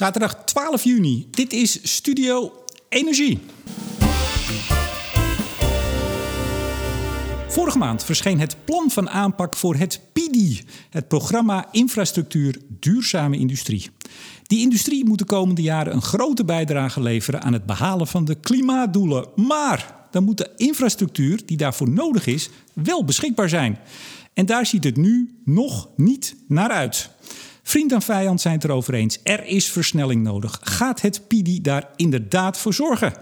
Zaterdag 12 juni. Dit is Studio Energie. Vorige maand verscheen het plan van aanpak voor het PIDI, het programma Infrastructuur Duurzame Industrie. Die industrie moet de komende jaren een grote bijdrage leveren aan het behalen van de klimaatdoelen. Maar dan moet de infrastructuur die daarvoor nodig is wel beschikbaar zijn. En daar ziet het nu nog niet naar uit. Vriend en vijand zijn het erover eens. Er is versnelling nodig. Gaat het PIDI daar inderdaad voor zorgen?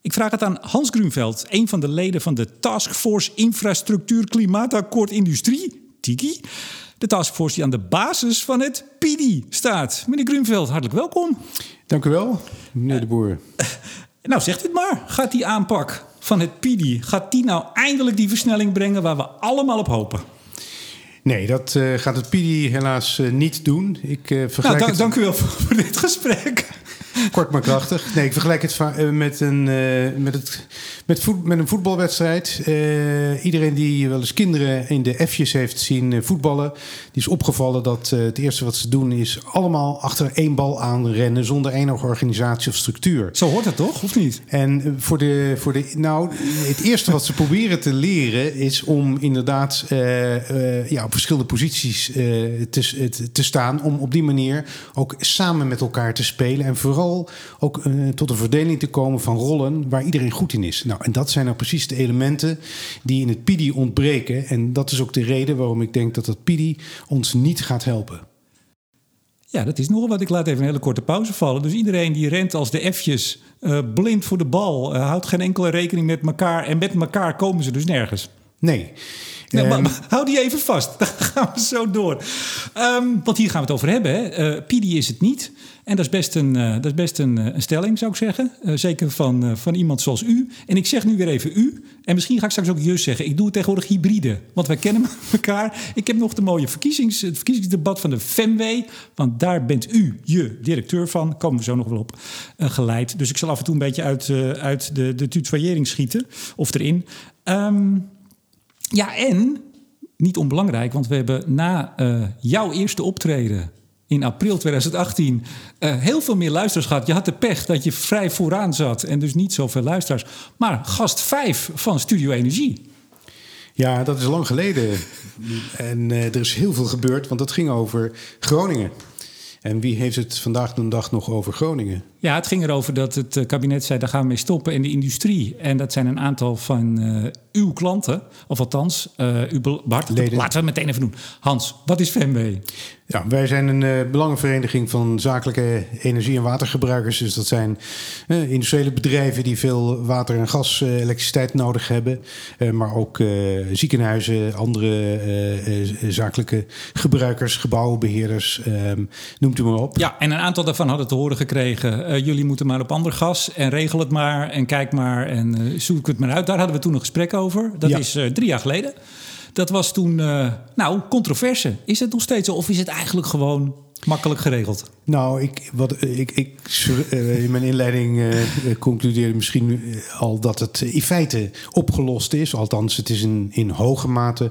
Ik vraag het aan Hans Grunveld, een van de leden van de Taskforce Infrastructuur Klimaatakkoord Industrie, TIKI. De taskforce die aan de basis van het PIDI staat. Meneer Grunveld, hartelijk welkom. Dank u wel, meneer de Boer. nou, zegt het maar. Gaat die aanpak van het PIDI, gaat die nou eindelijk die versnelling brengen waar we allemaal op hopen? Nee, dat uh, gaat het PIDI helaas uh, niet doen. Ik, uh, vergelijk nou, het... Dank u wel voor dit gesprek. Kort maar krachtig. Nee, ik vergelijk het met een, met het, met, voet, met een voetbalwedstrijd. Uh, iedereen die wel eens kinderen in de F'jes heeft zien voetballen... die is opgevallen dat uh, het eerste wat ze doen... is allemaal achter één bal aanrennen... zonder enige organisatie of structuur. Zo hoort het toch, of niet? En voor de, voor de, nou, het eerste wat ze proberen te leren... is om inderdaad ja, op verschillende posities te, te staan... om op die manier ook samen met elkaar te spelen... en vooral ook tot een verdeling te komen van rollen... waar iedereen goed in is. Nou, nou, en dat zijn nou precies de elementen die in het PIDI ontbreken. En dat is ook de reden waarom ik denk dat dat PIDI ons niet gaat helpen. Ja, dat is nogal wat. Ik laat even een hele korte pauze vallen. Dus iedereen die rent als de F'jes, uh, blind voor de bal, uh, houdt geen enkele rekening met elkaar. En met elkaar komen ze dus nergens. Nee. Nee, maar, maar, hou die even vast. Dan gaan we zo door. Um, want hier gaan we het over hebben. Hè. Uh, PIDI is het niet. En dat is best een, uh, dat is best een, een, stelling, zou ik zeggen. Zeker van, van iemand zoals u. En ik zeg nu weer even u. En misschien ga ik straks ook jus zeggen. Ik doe het tegenwoordig hybride. Want wij kennen elkaar. Ik heb nog de mooie verkiezings, het verkiezingsdebat van de FEMW. Want daar bent u, je directeur van. Komen we zo nog wel op. geleid. Dus ik zal af en toe een beetje uit, uit de, de tutoyering schieten. Of erin. Um, ja, en niet onbelangrijk, want we hebben na uh, jouw eerste optreden in april 2018 uh, heel veel meer luisteraars gehad. Je had de pech dat je vrij vooraan zat en dus niet zoveel luisteraars. Maar gast 5 van Studio Energie. Ja, dat is lang geleden. En uh, er is heel veel gebeurd, want het ging over Groningen. En wie heeft het vandaag de dag nog over Groningen? Ja, het ging erover dat het kabinet zei, daar gaan we mee stoppen in de industrie. En dat zijn een aantal van uh, uw klanten, of althans, uh, uw behartigde... Laten we het meteen even doen. Hans, wat is FEMW? Ja, wij zijn een uh, belangenvereniging van zakelijke energie- en watergebruikers. Dus dat zijn uh, industriële bedrijven die veel water en gas, uh, elektriciteit nodig hebben. maar ook ziekenhuizen, andere zakelijke gebruikers, gebouwenbeheerders, noemt u maar op. Ja, en een aantal daarvan hadden te horen gekregen... jullie moeten maar op ander gas en regel het maar en kijk maar en zoek het maar uit. Daar hadden we toen een gesprek over. Dat ja. is drie jaar geleden. Dat was toen, uh, nou, controverse. Is het nog steeds zo? Of is het eigenlijk gewoon makkelijk geregeld? Nou, ik, wat, ik, ik uh, in mijn inleiding uh, concludeerde misschien al dat het in feite opgelost is. Althans, het is in, in hoge mate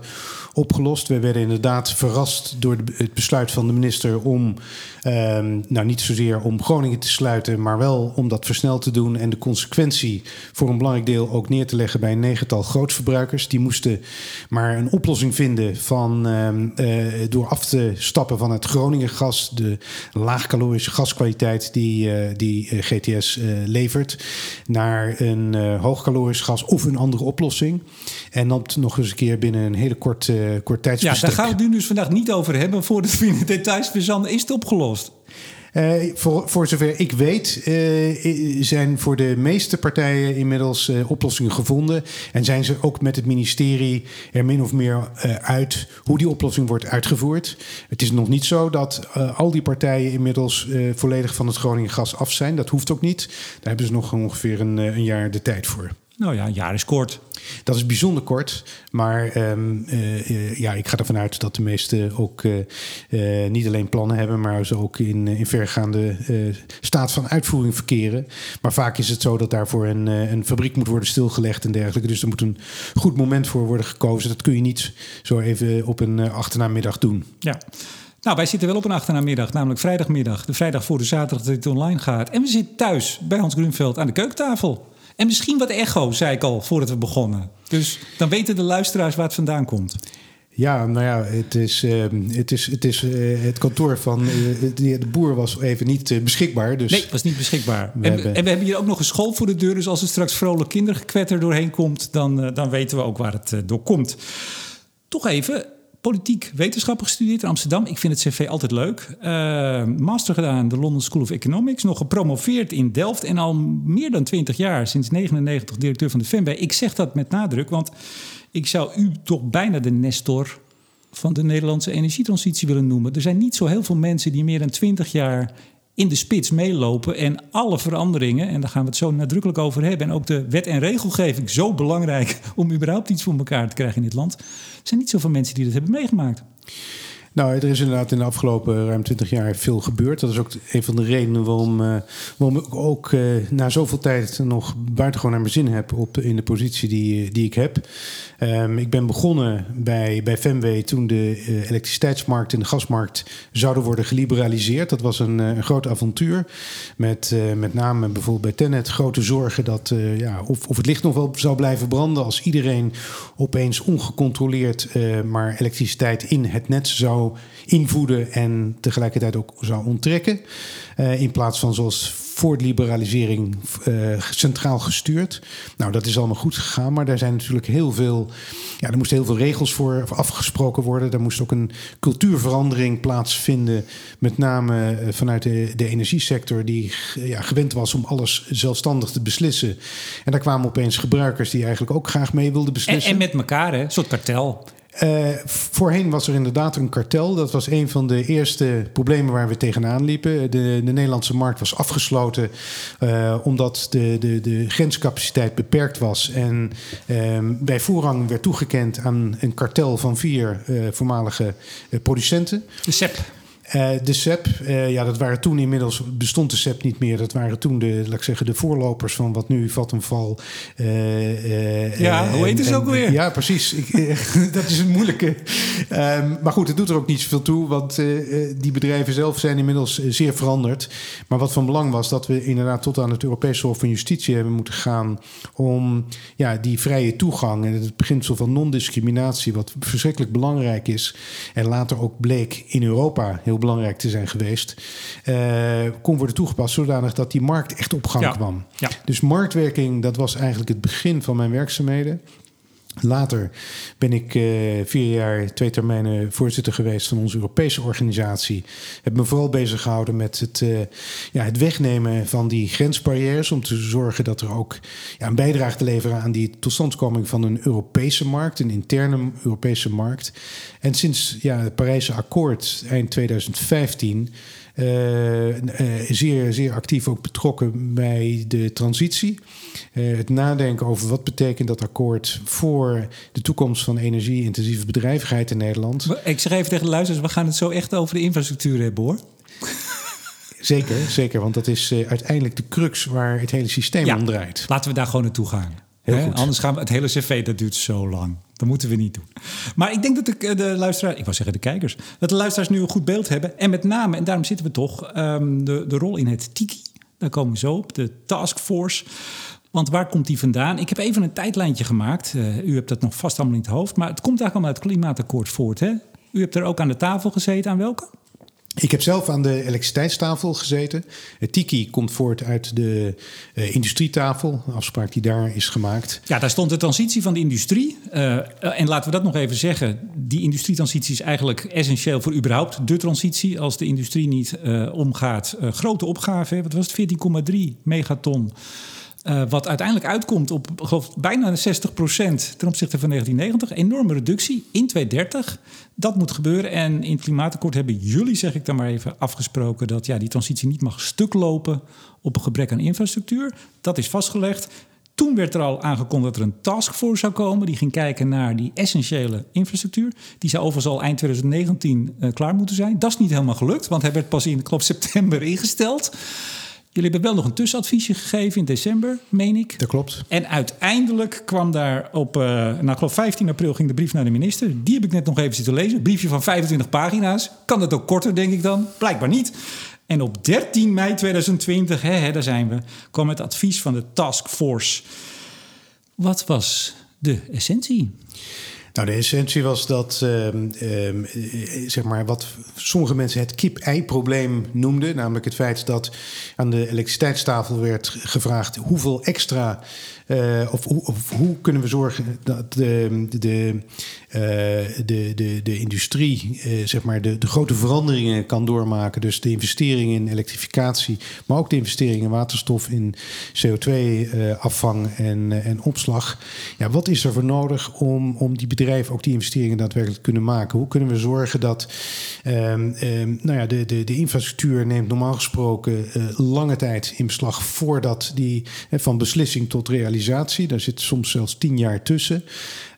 opgelost. We werden inderdaad verrast door het besluit van de minister om, um, nou niet zozeer om Groningen te sluiten, maar wel om dat versneld te doen en de consequentie voor een belangrijk deel ook neer te leggen bij een negental grootverbruikers. Die moesten maar een oplossing vinden van, uh, door af te stappen van het Groningen gas, de laagcalorische gaskwaliteit die, uh, die uh, GTS levert, naar een hoogcalorisch gas of een andere oplossing. En dan nog eens een keer binnen een hele korte kort tijdsbestek. Ja, daar gaan we het nu dus vandaag niet over hebben. Voordat we in de details verzanden, is het opgelost? Uh, voor, voor zover ik weet, uh, zijn voor de meeste partijen inmiddels uh, oplossingen gevonden. En zijn ze ook met het ministerie er min of meer uit hoe die oplossing wordt uitgevoerd. Het is nog niet zo dat al die partijen inmiddels volledig van het Groningen gas af zijn. Dat hoeft ook niet. Daar hebben ze nog ongeveer een, een jaar de tijd voor. Nou ja, een jaar is kort. Dat is bijzonder kort. Maar um, uh, ja, ik ga ervan uit dat de meesten ook uh, uh, niet alleen plannen hebben, maar ze ook in, in vergaande staat van uitvoering verkeren. Maar vaak is het zo dat daarvoor een, een fabriek moet worden stilgelegd en dergelijke. Dus er moet een goed moment voor worden gekozen. Dat kun je niet zo even op een achternaamiddag doen. Ja. Nou, wij zitten wel op een achternaamiddag, namelijk vrijdagmiddag. De vrijdag voor de zaterdag dat het online gaat. En we zitten thuis bij Hans Grunveld aan de keukentafel. En misschien wat echo, zei ik al, voordat we begonnen. Dus dan weten de luisteraars waar het vandaan komt. Ja, nou ja, het is, uh, het, is, het, is uh, het kantoor van uh, de, de, boer was even niet beschikbaar. Dus nee, was niet beschikbaar. We en, hebben... en, we hebben hier ook nog een school voor de deur. Dus als er straks vrolijk kindergekwetter doorheen komt, dan, dan weten we ook waar het door komt. Toch even, politiek wetenschappen gestudeerd in Amsterdam. Ik vind het cv altijd leuk. master gedaan de London School of Economics. Nog gepromoveerd in Delft. En al meer dan 20 jaar, sinds 99, directeur van de FEMB. Ik zeg dat met nadruk, want ik zou u toch bijna de Nestor van de Nederlandse energietransitie willen noemen. Er zijn niet zo heel veel mensen die meer dan 20 jaar in de spits meelopen en alle veranderingen, en daar gaan we het zo nadrukkelijk over hebben, en ook de wet en regelgeving zo belangrijk om überhaupt iets voor elkaar te krijgen in dit land. Zijn niet zoveel mensen die dat hebben meegemaakt. Nou, er is inderdaad in de afgelopen ruim 20 jaar veel gebeurd. Dat is ook een van de redenen waarom, uh, waarom ik ook uh, na zoveel tijd nog buitengewoon naar mijn zin heb op, in de positie die, die ik heb. Um, ik ben begonnen bij, bij Femway toen de elektriciteitsmarkt en de gasmarkt zouden worden geliberaliseerd. Dat was een, een groot avontuur. Met met name bijvoorbeeld bij Tenet grote zorgen dat ja, of, of het licht nog wel zou blijven branden als iedereen opeens ongecontroleerd maar elektriciteit in het net zou invoeden en tegelijkertijd ook zou onttrekken. Uh, in plaats van zoals voor de liberalisering uh, centraal gestuurd. Nou, dat is allemaal goed gegaan, maar daar zijn natuurlijk heel veel. Ja, er moesten heel veel regels voor afgesproken worden. Er moest ook een cultuurverandering plaatsvinden, met name uh, vanuit de, de energiesector, die ja, gewend was om alles zelfstandig te beslissen. En daar kwamen opeens gebruikers die eigenlijk ook graag mee wilden beslissen. En, en met elkaar, hè? een soort kartel. Uh, voorheen was er inderdaad een kartel. Dat was een van de eerste problemen waar we tegenaan liepen. De, de Nederlandse markt was afgesloten uh, omdat de, de, de grenscapaciteit beperkt was. En uh, bij voorrang werd toegekend aan een kartel van vier eh, voormalige producenten. De SEP. Uh, de SEP, uh, ja, dat waren toen inmiddels bestond de SEP niet meer. Dat waren toen de, laat ik zeggen, de voorlopers van wat nu Vattenfall. Uh, ja, hoe heet het ook weer? Ja, precies. Ik, dat is een moeilijke. Um, maar goed, het doet er ook niet zoveel toe, want die bedrijven zelf zijn inmiddels zeer veranderd. Maar wat van belang was, dat we inderdaad tot aan het Europese Hof van Justitie hebben moeten gaan om ja, die vrije toegang en het beginsel van non-discriminatie, wat verschrikkelijk belangrijk is en later ook bleek in Europa heel belangrijk te zijn geweest, uh, kon worden toegepast zodanig dat die markt echt op gang kwam. Ja. Dus marktwerking, dat was eigenlijk het begin van mijn werkzaamheden. Later ben ik uh, vier jaar, twee termijnen voorzitter geweest van onze Europese organisatie. Heb me vooral bezig gehouden met het, uh, ja, het wegnemen van die grensbarrières. Om te zorgen dat er ook ja, een bijdrage te leveren aan die totstandkoming van een Europese markt, een interne Europese markt. En sinds ja, het Parijse akkoord eind 2015 uh, uh, zeer, zeer actief ook betrokken bij de transitie. Uh, het nadenken over wat betekent dat akkoord voor de toekomst van energie-intensieve bedrijvigheid in Nederland. Ik zeg even tegen de luisteraars, we gaan het zo echt over de infrastructuur hebben hoor. Zeker, zeker, want dat is uiteindelijk de crux waar het hele systeem ja, om draait. Laten we daar gewoon naartoe gaan. Anders gaan we het hele cv, dat duurt zo lang. Dat moeten we niet doen. Maar ik denk dat de, de luisteraars, ik wou zeggen de kijkers, dat de luisteraars nu een goed beeld hebben. En met name, en daarom zitten we toch, um, de, de rol in het TIKI. Daar komen we zo op, de taskforce. Want waar komt die vandaan? Ik heb even een tijdlijntje gemaakt. Uh, u hebt dat nog vast allemaal in het hoofd. Maar het komt eigenlijk allemaal uit het klimaatakkoord voort. Hè? U hebt er ook aan de tafel gezeten. Aan welke? Ik heb zelf aan de elektriciteitstafel gezeten. Het TIKI komt voort uit de uh, industrietafel, een afspraak die daar is gemaakt. Ja, daar stond de transitie van de industrie. Uh, en laten we dat nog even zeggen. Die industrietransitie is eigenlijk essentieel voor überhaupt de transitie. Als de industrie niet omgaat, grote opgave. Wat was het? 14,3 megaton uh, wat uiteindelijk uitkomt op geloof, bijna 60 procent ten opzichte van 1990. Enorme reductie in 2030. Dat moet gebeuren. En in het klimaatakkoord hebben jullie, zeg ik dan maar even, afgesproken dat ja, die transitie niet mag stuk lopen op een gebrek aan infrastructuur. Dat is vastgelegd. Toen werd er al aangekondigd dat er een taskforce zou komen. Die ging kijken naar die essentiële infrastructuur. Die zou overigens al eind 2019 uh, klaar moeten zijn. Dat is niet helemaal gelukt, want hij werd pas in klopt september ingesteld. Jullie hebben wel nog een tussenadviesje gegeven in december, meen ik. Dat klopt. En uiteindelijk kwam daar op, uh, nou ik geloof 15 april ging de brief naar de minister. Die heb ik net nog even zitten lezen. Een briefje van 25 pagina's. Kan het ook korter, denk ik dan? Blijkbaar niet. En op 13 mei 2020, hè, hè, daar zijn we, kwam het advies van de taskforce. Wat was de essentie? Nou, de essentie was dat, ehm, ehm, eh, zeg maar, wat sommige mensen het kip-ei-probleem noemden. Namelijk het feit dat aan de elektriciteitstafel werd gevraagd hoeveel extra uh, of, of, hoe kunnen we zorgen dat de, de, de, de, de industrie uh, zeg maar de, de grote veranderingen kan doormaken. Dus de investeringen in elektrificatie, maar ook de investeringen in waterstof, in CO2-afvang en, en opslag. Ja, wat is er voor nodig om, om die bedrijven ook die investeringen daadwerkelijk te kunnen maken? Hoe kunnen we zorgen dat um, um, nou ja, de, de, de infrastructuur neemt normaal gesproken lange tijd in beslag voordat die van beslissing tot realisatie. Daar zit soms zelfs tien jaar tussen.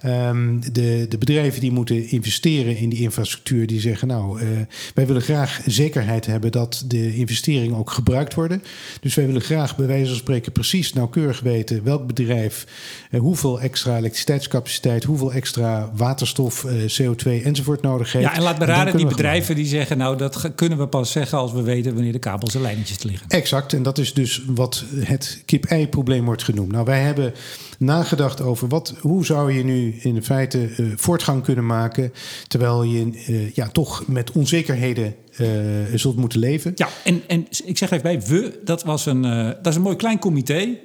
Um, de, de bedrijven die moeten investeren in die infrastructuur, die zeggen: Nou, uh, wij willen graag zekerheid hebben dat de investeringen ook gebruikt worden. Dus wij willen graag, bij wijze van spreken, precies nauwkeurig weten welk bedrijf uh, hoeveel extra elektriciteitscapaciteit, hoeveel extra waterstof, uh, CO2 enzovoort nodig heeft. Ja, en laat me raden, die bedrijven die zeggen: Nou, dat kunnen we pas zeggen als we weten wanneer de kabels en lijntjes liggen. Exact, en dat is dus wat het kip-ei-probleem wordt genoemd. Nou, wij hebben nagedacht over wat, hoe zou je nu in feite uh, voortgang kunnen maken. terwijl je uh, ja, toch met onzekerheden uh, zult moeten leven. Ja, en, en ik zeg even bij we, dat, was een, dat is een mooi klein comité.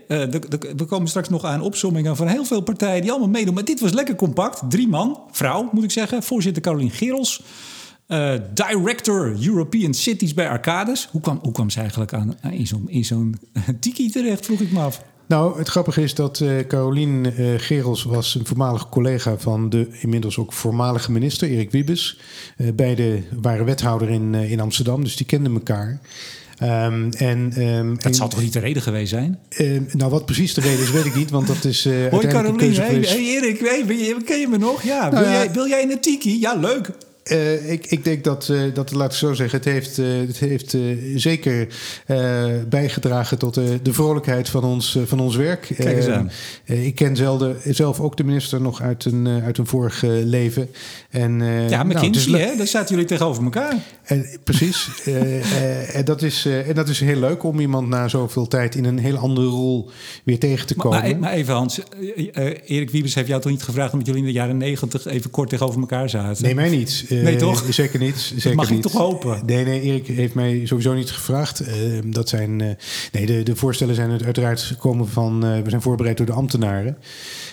we komen straks nog aan opzommingen van heel veel partijen die allemaal meedoen. Maar dit was lekker compact. Drie man, vrouw moet ik zeggen. Voorzitter Carolien Gerels. Director European Cities bij Arcades. Hoe kwam, hoe kwam ze eigenlijk aan, in zo'n zo'n tiki terecht, vroeg ik me af. Nou, het grappige is dat uh, Carolien uh, Gerels was een voormalige collega van de inmiddels ook voormalige minister Erik Wiebes. Uh, beide waren wethouder in, in Amsterdam, dus die kenden elkaar. Um, en, um, dat zal toch niet de reden geweest zijn? Uh, nou, wat precies de reden is, weet ik niet, want dat is. Uh, Hoi Carolien, hey, hey, Erik, hey, ken je me nog? Ja, nou, wil, ja. Jij, wil jij in een tiki? Ja, leuk. Uh, ik, ik, denk dat, uh, dat, laat ik zo zeggen, het heeft, uh, het heeft zeker bijgedragen tot de vrolijkheid van ons, van ons werk. Kijk eens aan. ik ken zelden, zelf ook de minister nog uit een, uit een vorig leven. En, ja, McKinsey, nou, hè? daar zaten jullie tegenover elkaar. precies. en, dat is, en dat is heel leuk om iemand na zoveel tijd in een heel andere rol weer tegen te komen. Maar, maar even Hans, Erik Wiebes heeft jou toch niet gevraagd omdat jullie in de jaren negentig even kort tegenover elkaar zaten? Nee, mij niet. Nee, toch? Zeker niet. Zeker mag niet. ik toch hopen? Nee, nee, Erik heeft mij sowieso niet gevraagd. Uh, dat zijn, uh, nee, de, de voorstellen zijn uiteraard gekomen van... we zijn voorbereid door de ambtenaren. Um,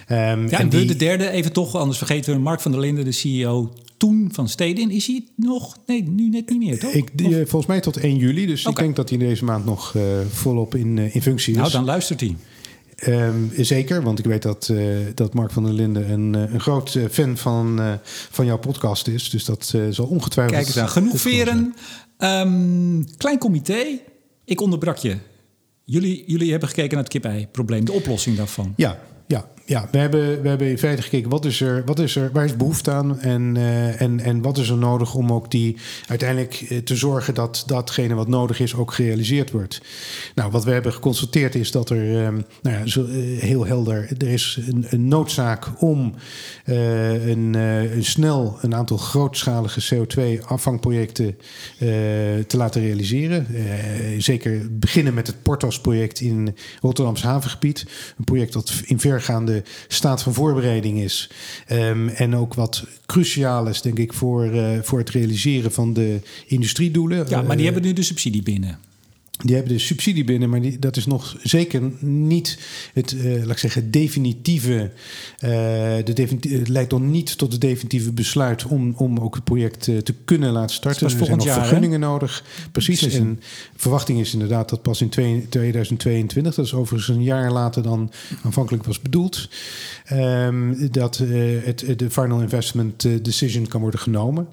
ja, en, en die... de derde even toch, anders vergeten we... Mark van der Linden, de CEO toen van Stedin. Is hij nog? Nee, nu net niet meer, toch? Ik, die, volgens mij tot 1 juli. Dus okay. ik denk dat hij deze maand nog volop in, in functie is. Nou, dan luistert hij. Um, zeker, want ik weet dat, uh, dat Mark van der Linden een, een groot fan van, uh, van jouw podcast is. Dus dat uh, zal ongetwijfeld... Kijk eens aan, genoeg veren. Um, klein comité. Ik onderbrak je. Jullie, jullie hebben gekeken naar het kip-ei-probleem, de oplossing daarvan. Ja, ja, ja, we hebben, we hebben in feite gekeken wat is er, wat is er, waar is behoefte aan en, uh, en, en wat is er nodig om ook die uiteindelijk uh, te zorgen dat datgene wat nodig is ook gerealiseerd wordt. Nou, wat we hebben geconstateerd is dat er, um, nou ja, zo, uh, heel helder, er is een, een noodzaak om een, een, snel een aantal grootschalige CO2-afvangprojecten te laten realiseren. zeker beginnen met het Portos-project in Rotterdams havengebied. Een project dat in vergaande staat van voorbereiding is. Um, en ook wat cruciaal is, denk ik, voor, uh, voor het realiseren van de industriedoelen. Ja, maar die uh, hebben nu de subsidie binnen. Die hebben de subsidie binnen, maar die, dat is nog zeker niet het, uh, laat ik zeggen, definitieve. Uh, de definitieve het leidt nog niet tot het definitieve besluit om, om ook het project uh, te kunnen laten starten. Dus er zijn nog jaar, vergunningen hè? nodig. Precies. Precies. En verwachting is inderdaad dat pas in twee, 2022, dat is overigens een jaar later dan aanvankelijk was bedoeld, um, dat het, de final investment decision kan worden genomen.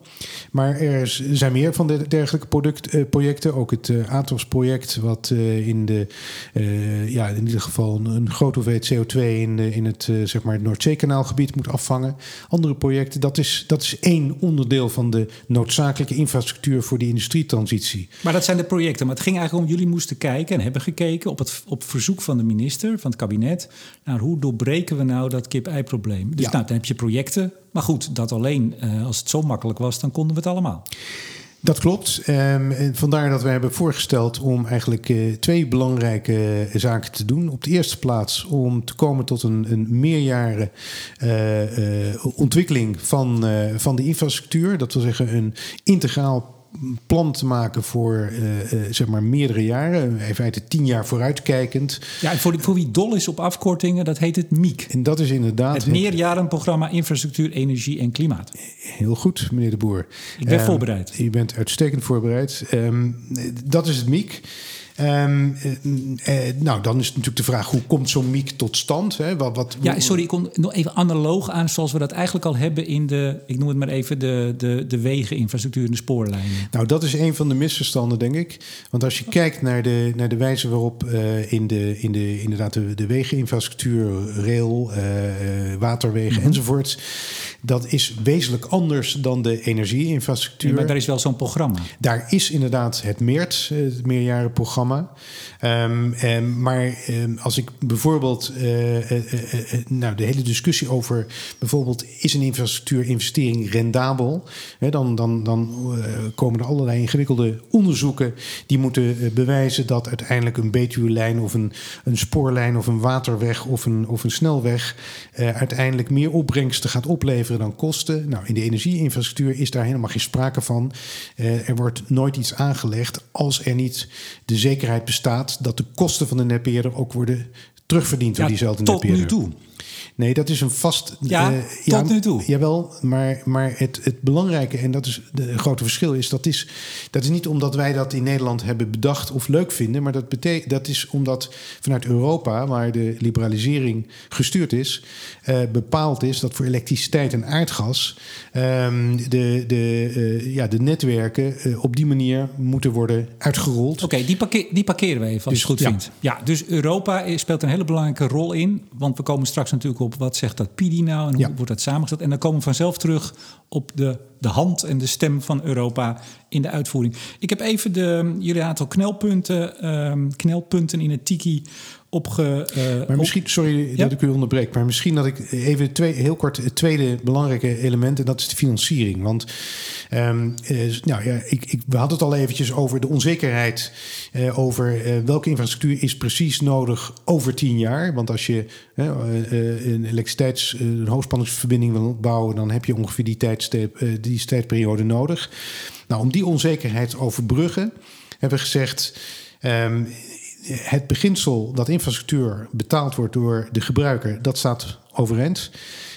Maar er zijn meer van de dergelijke product, projecten, ook het Atos project wat uh, in de, uh, ja, in ieder geval een, een grote hoeveelheid CO2 in, de, in het, uh, zeg maar het Noordzeekanaalgebied moet afvangen. Andere projecten, dat is, dat is één onderdeel van de noodzakelijke infrastructuur voor die industrietransitie. Maar dat zijn de projecten. Maar het ging eigenlijk om, jullie moesten kijken en hebben gekeken op, het, op verzoek van de minister, van het kabinet, naar hoe doorbreken we nou dat kip-ei-probleem. Dus Ja. nou, dan heb je projecten. Maar goed, dat alleen, eh, als het zo makkelijk was, dan konden we het allemaal. Dat klopt. Ehm, vandaar dat we hebben voorgesteld om eigenlijk eh, twee belangrijke eh, zaken te doen. Op de eerste plaats om te komen tot een, een meerjaren eh, ontwikkeling van, van de infrastructuur. Dat wil zeggen een integraal plan te maken voor eh, eh, zeg maar meerdere jaren. In feite tien jaar vooruitkijkend. Ja, en voor, voor wie dol is op afkortingen, dat heet het MIEK. En dat is inderdaad Het meerjarenprogramma Infrastructuur, Energie en Klimaat. Heel goed, meneer de Boer. Ik ben Ehm, voorbereid. U bent uitstekend voorbereid. Ehm, dat is het MIEK. Ehm, eh, eh, nou, dan is het natuurlijk de vraag: hoe komt zo'n MIEK tot stand? Hè? Wat, wat, Ja, sorry, ik kom nog even analoog aan zoals we dat eigenlijk al hebben in de, ik noem het maar even, de, de, de wegeninfrastructuur en de spoorlijnen. Nou, dat is een van de misverstanden, denk ik. Want als je kijkt naar de, naar de wijze waarop eh, in, de, in de, inderdaad de, de wegeninfrastructuur, rail, waterwegen Mhm. enzovoort, dat is wezenlijk anders dan de energieinfrastructuur. Ja, maar daar is wel zo'n programma. Daar is inderdaad het MEERT, het meerjarenprogramma. Ehm, ehm, maar ehm, als ik bijvoorbeeld eh, eh, eh, nou, de hele discussie over bijvoorbeeld is een infrastructuurinvestering rendabel, hè, dan, dan, dan komen er allerlei ingewikkelde onderzoeken die moeten bewijzen dat uiteindelijk een Betuwe-lijn of een, een spoorlijn of een waterweg of een, of een snelweg uiteindelijk meer opbrengsten gaat opleveren dan kosten. Nou, in de energieinfrastructuur is daar helemaal geen sprake van. Er wordt nooit iets aangelegd als er niet de zekerheid bestaat dat de kosten van de netbeheerder ook worden terugverdiend door Ja, diezelfde tot nu netbeheerder. toe. Nee, dat is een vast. Ja, eh, tot nu toe. Jawel, maar, maar het, het belangrijke, en dat is het grote verschil, is dat, is dat is niet omdat wij dat in Nederland hebben bedacht of leuk vinden, maar dat, bete- dat is omdat vanuit Europa, waar de liberalisering gestuurd is, eh, bepaald is dat voor elektriciteit en aardgas ehm, de, de, eh, ja, de netwerken op die manier moeten worden uitgerold. Oké, die, parkeer, die parkeren we even als Dus, je het goed ja. vindt. Ja, dus Europa speelt een hele belangrijke rol in. Want we komen straks natuurlijk op wat zegt dat PIDI nou en hoe Ja. wordt dat samengesteld. En dan komen we vanzelf terug op de, de hand en de stem van Europa in de uitvoering. Ik heb even de, jullie aantal knelpunten, ehm, knelpunten in het Tiki opge... eh, Maar misschien, sorry Ja. dat ik u onderbreek, maar misschien dat ik even twee, heel kort het tweede belangrijke element, en dat is de financiering. Want ehm, eh, nou ja, ik, ik, we hadden het al eventjes over de onzekerheid eh, over welke infrastructuur is precies nodig over tien jaar. Want als je een elektriciteits, een hoogspanningsverbinding wil bouwen, dan heb je ongeveer die, tijdstip, die tijdperiode nodig. Nou, om die onzekerheid te overbruggen, hebben we gezegd. ehm, het beginsel dat infrastructuur betaald wordt door de gebruiker, dat staat overeind.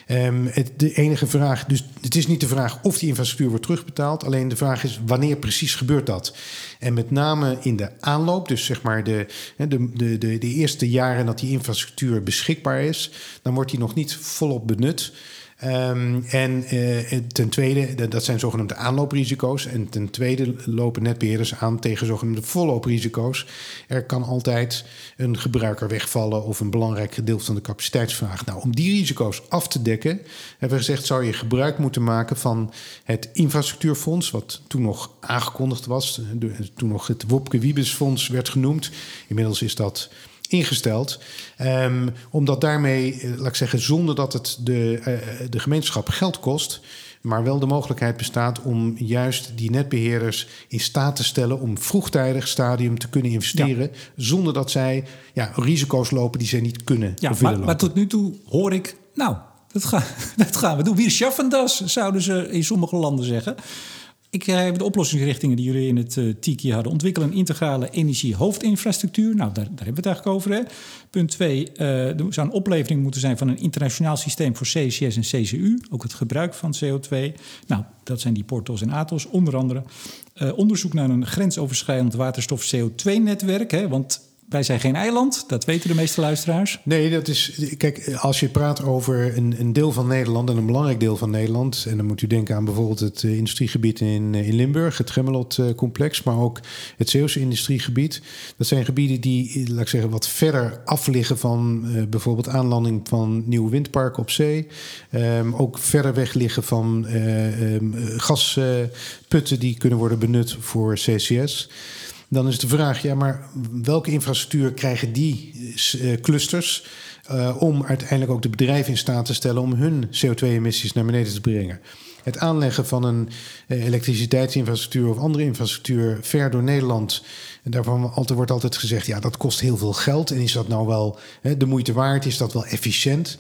Ehm, het, de enige vraag, dus het is niet de vraag of die infrastructuur wordt terugbetaald, alleen de vraag is wanneer precies gebeurt dat. En met name in de aanloop, dus zeg maar de, de, de, de eerste jaren dat die infrastructuur beschikbaar is, dan wordt die nog niet volop benut. Ehm, en eh, ten tweede, dat- zijn zogenaamde aanlooprisico's. En ten tweede lopen netbeheerders aan tegen zogenaamde vollooprisico's. Er kan altijd een gebruiker wegvallen of een belangrijk gedeelte van de capaciteitsvraag. Nou, om die risico's af te dekken, hebben we gezegd: zou je gebruik moeten maken van het infrastructuurfonds, wat toen nog aangekondigd was, toen nog het Wopke Wiebesfonds werd genoemd. Inmiddels is dat ingesteld. Ehm, omdat daarmee, eh, laat ik zeggen, zonder dat het de, eh, de gemeenschap geld kost, maar wel de mogelijkheid bestaat om juist die netbeheerders in staat te stellen om vroegtijdig stadium te kunnen investeren, zonder dat zij ja, risico's lopen die zij niet kunnen Ja, of maar, maar tot nu toe hoor ik, nou, dat, ga, dat gaan we doen. Wir schaffen das, zouden ze in sommige landen zeggen. Ik eh, heb de oplossingsrichtingen die jullie in het eh, TIKI hadden. Ontwikkelen een integrale energie-hoofdinfrastructuur. Nou, daar, daar hebben we het eigenlijk over. Punt 2. er zou een oplevering moeten zijn van een internationaal systeem voor CCS en CCU. Ook het gebruik van CO2. Nou, dat zijn die Portos en Atos onder andere. Eh, onderzoek naar een grensoverschrijdend waterstof-CO2-netwerk. Want Wij zijn geen eiland, dat weten de meeste luisteraars. Nee, dat is. Kijk, als je praat over een, een deel van Nederland en een belangrijk deel van Nederland. En dan moet u denken aan bijvoorbeeld het eh, industriegebied in, eh, in Limburg, het Gemmelot-complex, maar ook het Zeeuwse industriegebied. Dat zijn gebieden die, laat ik zeggen, wat verder af liggen van bijvoorbeeld aanlanding van nieuwe windparken op zee. Um, ook verder weg liggen van um, gasputten die kunnen worden benut voor CCS. Dan is de vraag, ja, maar welke infrastructuur krijgen die uh, clusters uh, om uiteindelijk ook de bedrijven in staat te stellen om hun CO2-emissies naar beneden te brengen? Het aanleggen van een uh, elektriciteitsinfrastructuur of andere infrastructuur ver door Nederland. En daarvan wordt altijd gezegd, ja, dat kost heel veel geld. En is dat nou wel de moeite waard? Is dat wel efficiënt?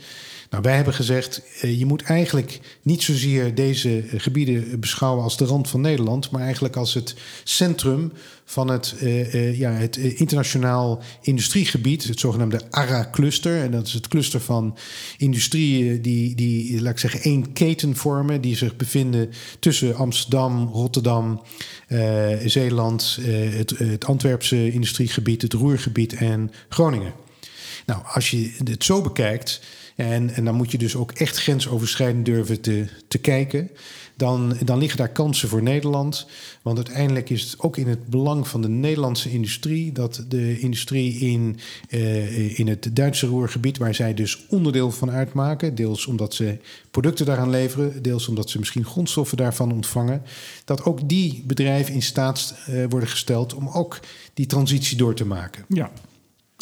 Nou, wij hebben gezegd, je moet eigenlijk niet zozeer deze gebieden beschouwen als de rand van Nederland, maar eigenlijk als het centrum van het, uh, uh, ja, het internationaal industriegebied, het zogenaamde ARA-cluster. En dat is het cluster van industrieën die, die, laat ik zeggen, één keten vormen, die zich bevinden tussen Amsterdam, Rotterdam, Zeeland, het, het Antwerpse industriegebied, het Roergebied en Groningen. Nou, als je het zo bekijkt, en, en dan moet je dus ook echt grensoverschrijdend durven te, te kijken. Dan, dan liggen daar kansen voor Nederland. Want uiteindelijk is het ook in het belang van de Nederlandse industrie dat de industrie in, uh, in het Duitse roergebied, waar zij dus onderdeel van uitmaken, deels omdat ze producten daaraan leveren, deels omdat ze misschien grondstoffen daarvan ontvangen, dat ook die bedrijven in staat uh, worden gesteld om ook die transitie door te maken. Ja,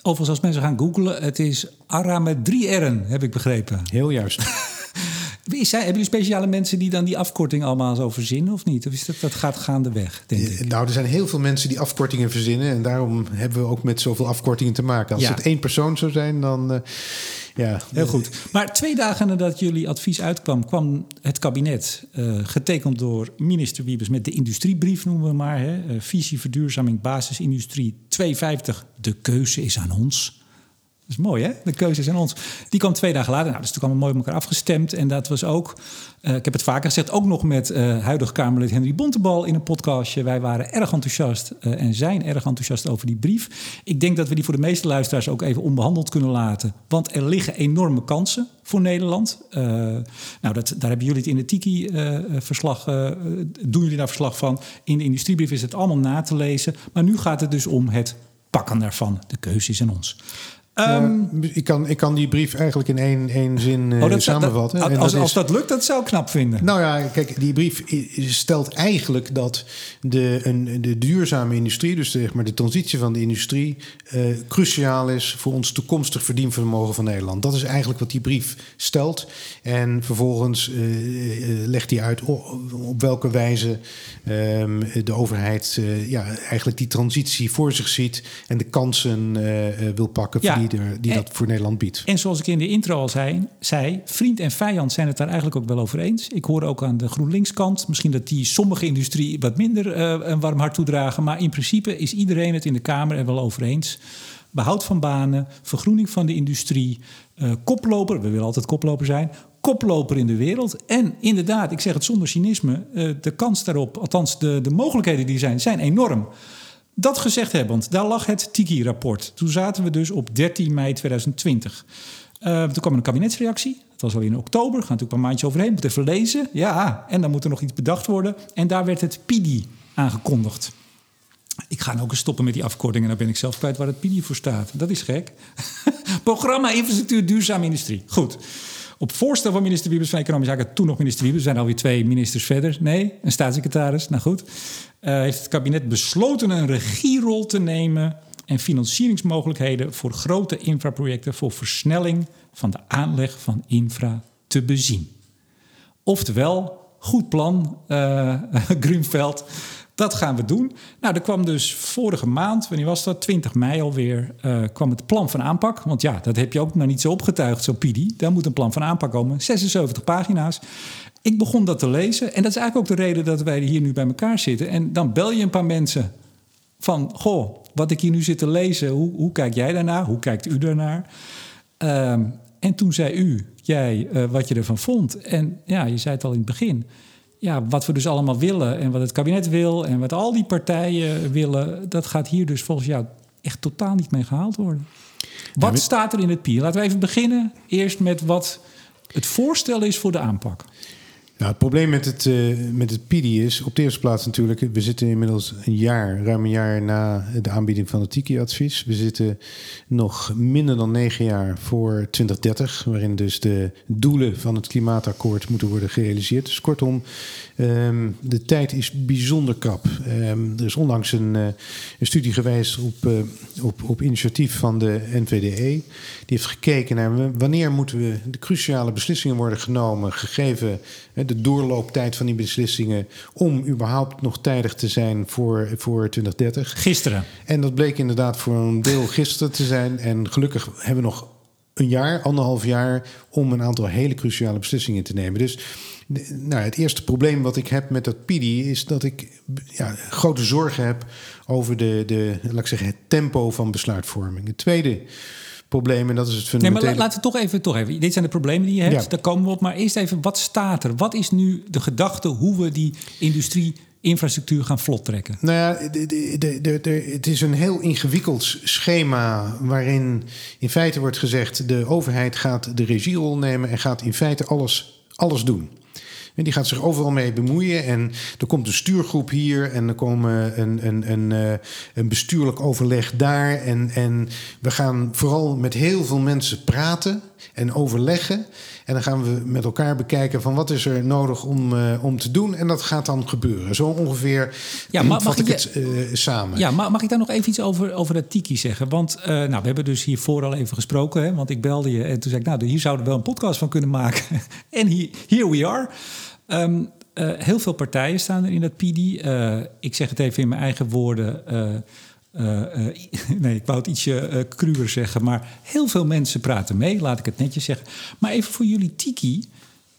Overigens, als mensen gaan googlen, het is ARA met drie R'en, heb ik begrepen. Heel juist. Is zij, hebben jullie speciale mensen die dan die afkorting allemaal zo verzinnen of niet? Of is dat, dat gaat gaandeweg, denk ik? Nou, er zijn heel veel mensen die afkortingen verzinnen. En daarom hebben we ook met zoveel afkortingen te maken. Als ja. het één persoon zou zijn, dan... Uh, ja. Heel goed. Maar twee dagen nadat jullie advies uitkwam, kwam het kabinet, uh, getekend door minister Wiebes, met de industriebrief noemen we maar. Hè, uh, visie verduurzaming basisindustrie 250. De keuze is aan ons. Dat is mooi, hè? De keuze is aan ons. Die kwam twee dagen later. Nou, dus toen kwam mooi op elkaar afgestemd. En dat was ook, uh, ik heb het vaker gezegd, ook nog met uh, huidig Kamerlid Henry Bontebal in een podcastje. Wij waren erg enthousiast uh, en zijn erg enthousiast over die brief. Ik denk dat we die voor de meeste luisteraars ook even onbehandeld kunnen laten. Want er liggen enorme kansen voor Nederland. nou, dat, daar hebben jullie het in het Tiki-verslag, doen jullie daar verslag van. In de industriebrief is het allemaal na te lezen. Maar nu gaat het dus om het pakken daarvan. De keuze is aan ons. Um, ja, ik, kan, ik kan die brief eigenlijk in één, één zin uh, oh, dat, samenvatten. Dat, als, dat is, als dat lukt, dat zou ik knap vinden. Nou ja, kijk, die brief stelt eigenlijk dat de, een, de duurzame industrie, dus zeg maar de transitie van de industrie, uh, cruciaal is voor ons toekomstig verdienvermogen van Nederland. Dat is eigenlijk wat die brief stelt. En vervolgens uh, legt hij uit op welke wijze um, de overheid ja, eigenlijk die transitie voor zich ziet en de kansen wil pakken. Ja die, er, die en, dat voor Nederland biedt. En zoals ik in de intro al zei, zei, vriend en vijand zijn het daar eigenlijk ook wel over eens. Ik hoor ook aan de GroenLinks-kant, misschien dat die sommige industrie wat minder uh, een warm hart toedragen. Maar in principe is iedereen het in de Kamer er wel over eens. Behoud van banen, vergroening van de industrie, uh, koploper, we willen altijd koploper zijn, koploper in de wereld. En inderdaad, ik zeg het zonder cynisme, uh, de kans daarop, althans de, de mogelijkheden die zijn, zijn enorm. Dat gezegd hebbend, daar lag het Tiki-rapport. Toen zaten we dus op 13 mei 2020. Uh, toen kwam een kabinetsreactie. Dat was al in oktober. Gaan natuurlijk een maandje overheen. Moet even lezen. Ja, en dan moet er nog iets bedacht worden. En daar werd het PIDI aangekondigd. Ik ga nou ook eens stoppen met die afkortingen. Dan ben ik zelf kwijt waar het PIDI voor staat. Dat is gek. Programma Infrastructuur Duurzame Industrie. Goed. Op voorstel van minister Wiebes van Economische Zaken, toen nog minister Wiebes, zijn alweer twee ministers verder. Nee, een staatssecretaris, nou goed. Uh, heeft het kabinet besloten een regierol te nemen en financieringsmogelijkheden voor grote infraprojecten voor versnelling van de aanleg van infra te bezien. Oftewel, goed plan, uh. Dat gaan we doen. Nou, er kwam dus vorige maand, wanneer was dat? 20 mei alweer, uh, kwam het plan van aanpak. Want ja, dat heb je ook nog niet zo opgetuigd, zo PIDI. Daar moet een plan van aanpak komen. 76 pagina's. Ik begon dat te lezen. En dat is eigenlijk ook de reden dat wij hier nu bij elkaar zitten. En dan bel je een paar mensen van... Goh, wat ik hier nu zit te lezen, hoe, hoe kijk jij daarnaar? Hoe kijkt u daarnaar? Uh, en toen zei u, jij, uh, wat je ervan vond. En ja, je zei het al in het begin ja, wat we dus allemaal willen en wat het kabinet wil en wat al die partijen willen, dat gaat hier dus volgens jou echt totaal niet mee gehaald worden. Wat staat er in het PIR? Laten we even beginnen eerst met wat het voorstel is voor de aanpak. Nou, het probleem met het, uh, met het PIDI is op de eerste plaats natuurlijk... we zitten inmiddels een jaar, ruim een jaar na de aanbieding van het TIKI-advies. We zitten nog minder dan negen jaar voor 2030... waarin dus de doelen van het klimaatakkoord moeten worden gerealiseerd. Dus kortom, um, de tijd is bijzonder krap. Um, er is onlangs een, uh, een studie geweest op, uh, op, op initiatief van de NVDE. Die heeft gekeken naar wanneer moeten we de cruciale beslissingen worden genomen... gegeven de doorlooptijd van die beslissingen om überhaupt nog tijdig te zijn voor, voor 2030. Gisteren. En dat bleek inderdaad voor een deel gisteren te zijn. En gelukkig hebben we nog een jaar, anderhalf jaar om een aantal hele cruciale beslissingen te nemen. Dus nou, het eerste probleem wat ik heb met dat PIDI is dat ik ja, grote zorgen heb over de, de, laat ik zeggen, het tempo van besluitvorming. Het tweede probleem. En dat is het fundamentele... Nee, maar laten we toch even, toch even... Dit zijn de problemen die je hebt, daar komen we op. Maar eerst even, wat staat er? Wat is nu de gedachte hoe we die industrie infrastructuur gaan vlot trekken? Nou ja, de, de, de, het is een heel ingewikkeld schema waarin in feite wordt gezegd... de overheid gaat de regierol nemen en gaat in feite alles, alles doen. En die gaat zich overal mee bemoeien. En er komt een stuurgroep hier en er komen een, een, een, eh, een bestuurlijk overleg daar. En, en we gaan vooral met heel veel mensen praten en overleggen. En dan gaan we met elkaar bekijken van wat is er nodig om, uh, om te doen. En dat gaat dan gebeuren. Zo ongeveer ja, mag, mag ik het uh, samen. Ja, mag, mag ik daar nog even iets over, over dat tiki zeggen? Want uh, nou, we hebben dus hiervoor al even gesproken. Hè, want ik belde je en toen zei ik, nou, hier zouden we wel een podcast van kunnen maken. en hier, here we are. Um, uh, heel veel partijen staan er in dat PD. Uh, ik zeg het even in mijn eigen woorden. Uh, nee, ik wou het ietsje cruwer zeggen. Maar heel veel mensen praten mee, laat ik het netjes zeggen. Maar even voor jullie Tiki.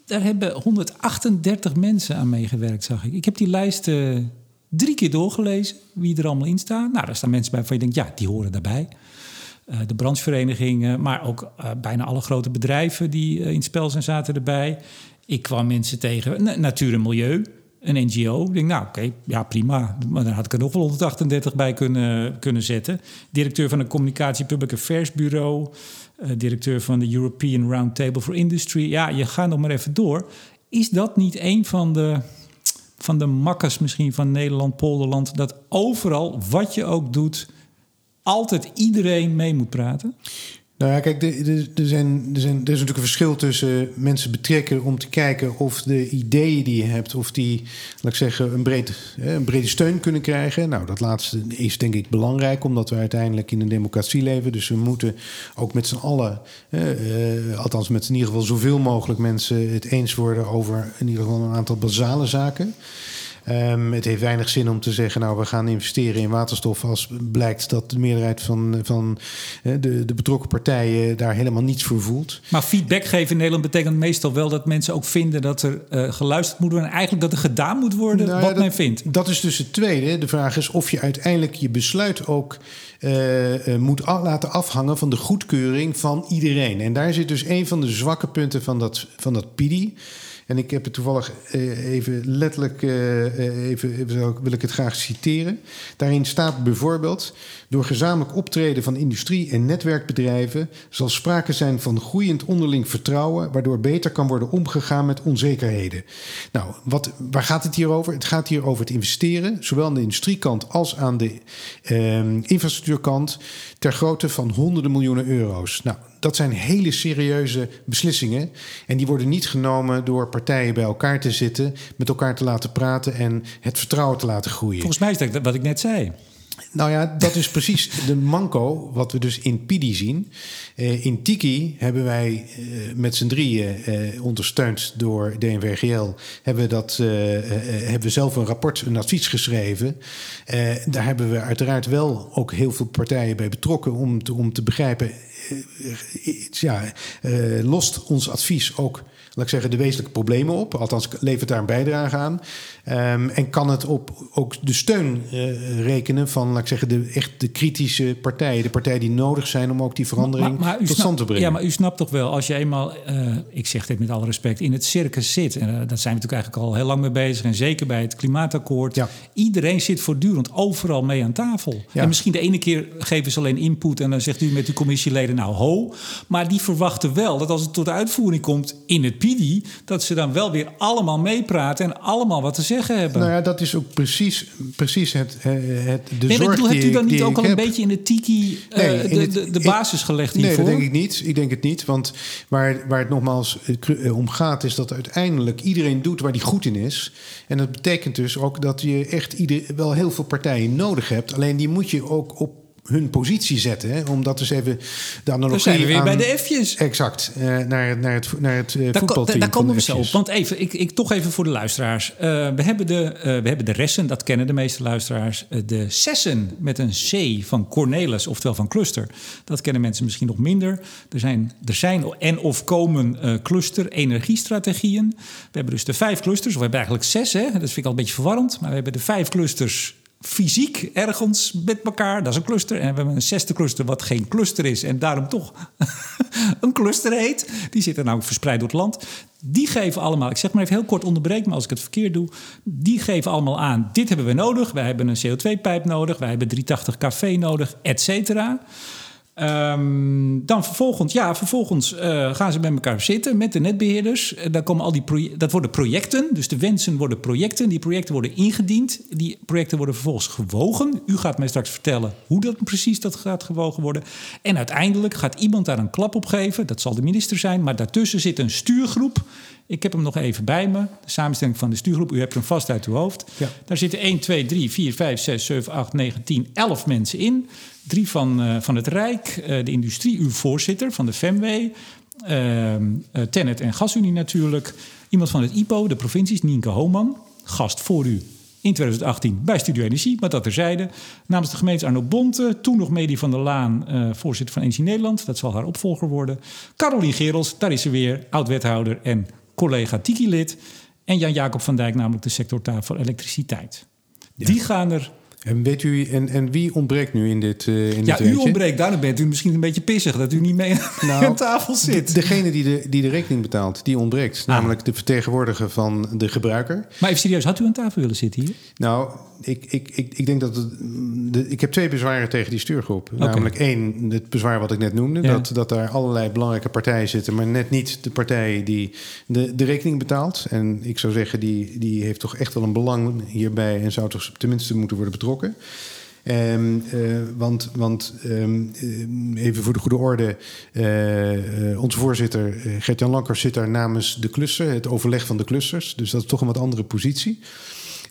Daar hebben 138 mensen aan meegewerkt, zag ik. Ik heb die lijst drie keer doorgelezen, wie er allemaal in staan. Nou, daar staan mensen bij van je denkt, ja, die horen daarbij. de brancheverenigingen, maar ook bijna alle grote bedrijven die in het spel zijn, zaten erbij. Ik kwam mensen tegen, natuur en milieu, een NGO. Ik denk, nou oké, ja prima. Maar dan had ik er nog wel 138 bij kunnen, kunnen zetten. Directeur van de Communicatie Public Affairs Bureau. Uh, directeur van de European Roundtable for Industry. Ja, je gaat nog maar even door. Is dat niet een van de, van de makkers misschien van Nederland, Polderland... dat overal, wat je ook doet, altijd iedereen mee moet praten? Nou ja, kijk, er, zijn, zijn, is natuurlijk een verschil tussen mensen betrekken om te kijken of de ideeën die je hebt, of die, laat ik zeggen, een, een brede steun kunnen krijgen. Nou, dat laatste is denk ik belangrijk, omdat we uiteindelijk in een democratie leven. Dus we moeten ook met z'n allen, eh, althans met in ieder geval zoveel mogelijk mensen het eens worden over in ieder geval een aantal basale zaken. Um, het heeft weinig zin om te zeggen, nou, we gaan investeren in waterstof als blijkt dat de meerderheid van, van de, de betrokken partijen daar helemaal niets voor voelt. Maar feedback geven in Nederland betekent meestal wel dat mensen ook vinden dat er uh, geluisterd moet worden en eigenlijk dat er gedaan moet worden nou, wat men vindt. Dat is dus het tweede. De vraag is of je uiteindelijk je besluit ook uh, uh, moet laten afhangen van de goedkeuring van iedereen. En daar zit dus een van de zwakke punten van dat, van dat PIDI. En ik heb het toevallig eh, even letterlijk, eh, eh, even, wil ik het graag citeren. Daarin staat bijvoorbeeld: door gezamenlijk optreden van industrie- en netwerkbedrijven zal sprake zijn van groeiend onderling vertrouwen, waardoor beter kan worden omgegaan met onzekerheden. Nou, wat, waar gaat het hier over? Het gaat hier over het investeren, zowel aan de industriekant als aan de eh, infrastructuurkant, ter grootte van honderden miljoenen euro's. Nou, dat zijn hele serieuze beslissingen. En die worden niet genomen door partijen bij elkaar te zitten, met elkaar te laten praten en het vertrouwen te laten groeien. Volgens mij is dat wat ik net zei. Nou ja, dat is precies de manco wat we dus in PIDI zien. Uh, in Tiki hebben wij uh, met z'n drieën, uh, ondersteund door DNVGL, hebben we, dat, hebben we zelf een rapport, een advies geschreven. daar hebben we uiteraard wel ook heel veel partijen bij betrokken om te, om te begrijpen eh, ja, eh, lost ons advies ook laat ik zeggen, de wezenlijke problemen op. Althans, levert daar een bijdrage aan. Um, en kan het op ook de steun uh, rekenen van, laat ik zeggen, de, echt de kritische partijen. De partijen die nodig zijn om ook die verandering maar, maar tot stand te brengen. Ja, maar u snapt toch wel, als je eenmaal, uh, ik zeg dit met alle respect, in het circus zit. En uh, daar zijn we natuurlijk eigenlijk al heel lang mee bezig. En zeker bij het klimaatakkoord. Ja. Iedereen zit voortdurend overal mee aan tafel. Ja. En misschien de ene keer geven ze alleen input en dan zegt u met uw commissieleden, nou ho. Maar die verwachten wel dat als het tot de uitvoering komt in het dat ze dan wel weer allemaal meepraten en allemaal wat te zeggen hebben. Nou ja, dat is ook precies, precies het, eh, het de nee, zorg bedoel, Hebt u dan niet ook al een beetje in de tiki uh, de, de, de, basis gelegd hiervoor? Nee, dat denk ik niet. Ik denk het niet, want waar, waar het nogmaals uh, om gaat... is dat uiteindelijk iedereen doet waar die goed in is. En dat betekent dus ook dat je echt ieder, wel heel veel partijen nodig hebt. Alleen die moet je ook op hun positie zetten. Hè? Omdat dus even de analogie Dan zijn we weer bij de F'jes. Exact. Uh, naar, naar het, naar het uh, voetbalteam. Daar komen we zo op. Want even, ik, ik toch even voor de luisteraars. Uh, we, hebben de, we hebben de ressen, dat kennen de meeste luisteraars. de sessen met een C van Cornelis, oftewel van cluster. Dat kennen mensen misschien nog minder. Er zijn, er zijn en of komen cluster energiestrategieën. We hebben dus de vijf clusters, of we hebben eigenlijk zes. Hè? Dat vind ik al een beetje verwarrend. Maar we hebben de vijf clusters fysiek ergens met elkaar. Dat is een cluster. En we hebben een zesde cluster wat geen cluster is. En daarom toch een cluster heet. Die zitten namelijk verspreid door het land. Die geven allemaal, ik zeg maar even heel kort onderbreken, maar als ik het verkeerd doe. Die geven allemaal aan, dit hebben we nodig. Wij hebben een CO2-pijp nodig. Wij hebben 380 kV nodig, et cetera. Um, dan vervolgens, ja, vervolgens uh, gaan ze met elkaar zitten met de netbeheerders. Uh, dan komen al die dat worden projecten. Dus de wensen worden projecten. Die projecten worden ingediend. Die projecten worden vervolgens gewogen. U gaat mij straks vertellen hoe dat precies dat gaat gewogen worden. En uiteindelijk gaat iemand daar een klap op geven. Dat zal de minister zijn. Maar daartussen zit een stuurgroep. Ik heb hem nog even bij me. De samenstelling van de stuurgroep. U hebt hem vast uit uw hoofd. Ja. Daar zitten 1, 2, 3, 4, 5, 6, 7, 8, 9, 10, 11 mensen in. Drie van, uh, van het Rijk, uh, de industrie, uw voorzitter van de FEMW, uh, Tennet en Gasunie natuurlijk. Iemand van het IPO, de provincies, Nienke Hooman, gast voor u in 2018 bij Studio Energie, maar dat terzijde. Namens de gemeente Arno Bonte, toen nog Medi van der Laan, uh, voorzitter van Energie Nederland. Dat zal haar opvolger worden. Carolien Gerels, daar is ze weer, oud-wethouder en collega Tiki-lid. En Jan-Jacob van Dijk, namelijk de sectortafel elektriciteit. Ja. Die gaan er en weet u, en, en wie ontbreekt nu in dit uh, in Ja, u ontbreekt. Daarom bent u misschien een beetje pissig dat u niet mee nou, aan tafel zit. degene die de, die de rekening betaalt, die ontbreekt. Ah. Namelijk de vertegenwoordiger van de gebruiker. Maar even serieus, had u aan tafel willen zitten hier? Nou, ik, ik, ik, ik denk dat... Het, de, ik heb twee bezwaren tegen die stuurgroep. Okay. Namelijk één, het bezwaar wat ik net noemde. Ja. Dat, dat daar allerlei belangrijke partijen zitten... maar net niet de partij die de, de rekening betaalt. En ik zou zeggen, die, die heeft toch echt wel een belang hierbij... en zou toch tenminste moeten worden betrokken. Um, uh, want want um, even voor de goede orde, uh, onze voorzitter Gert-Jan Lankers zit daar namens de cluster, het overleg van de clusters. Dus dat is toch een wat andere positie.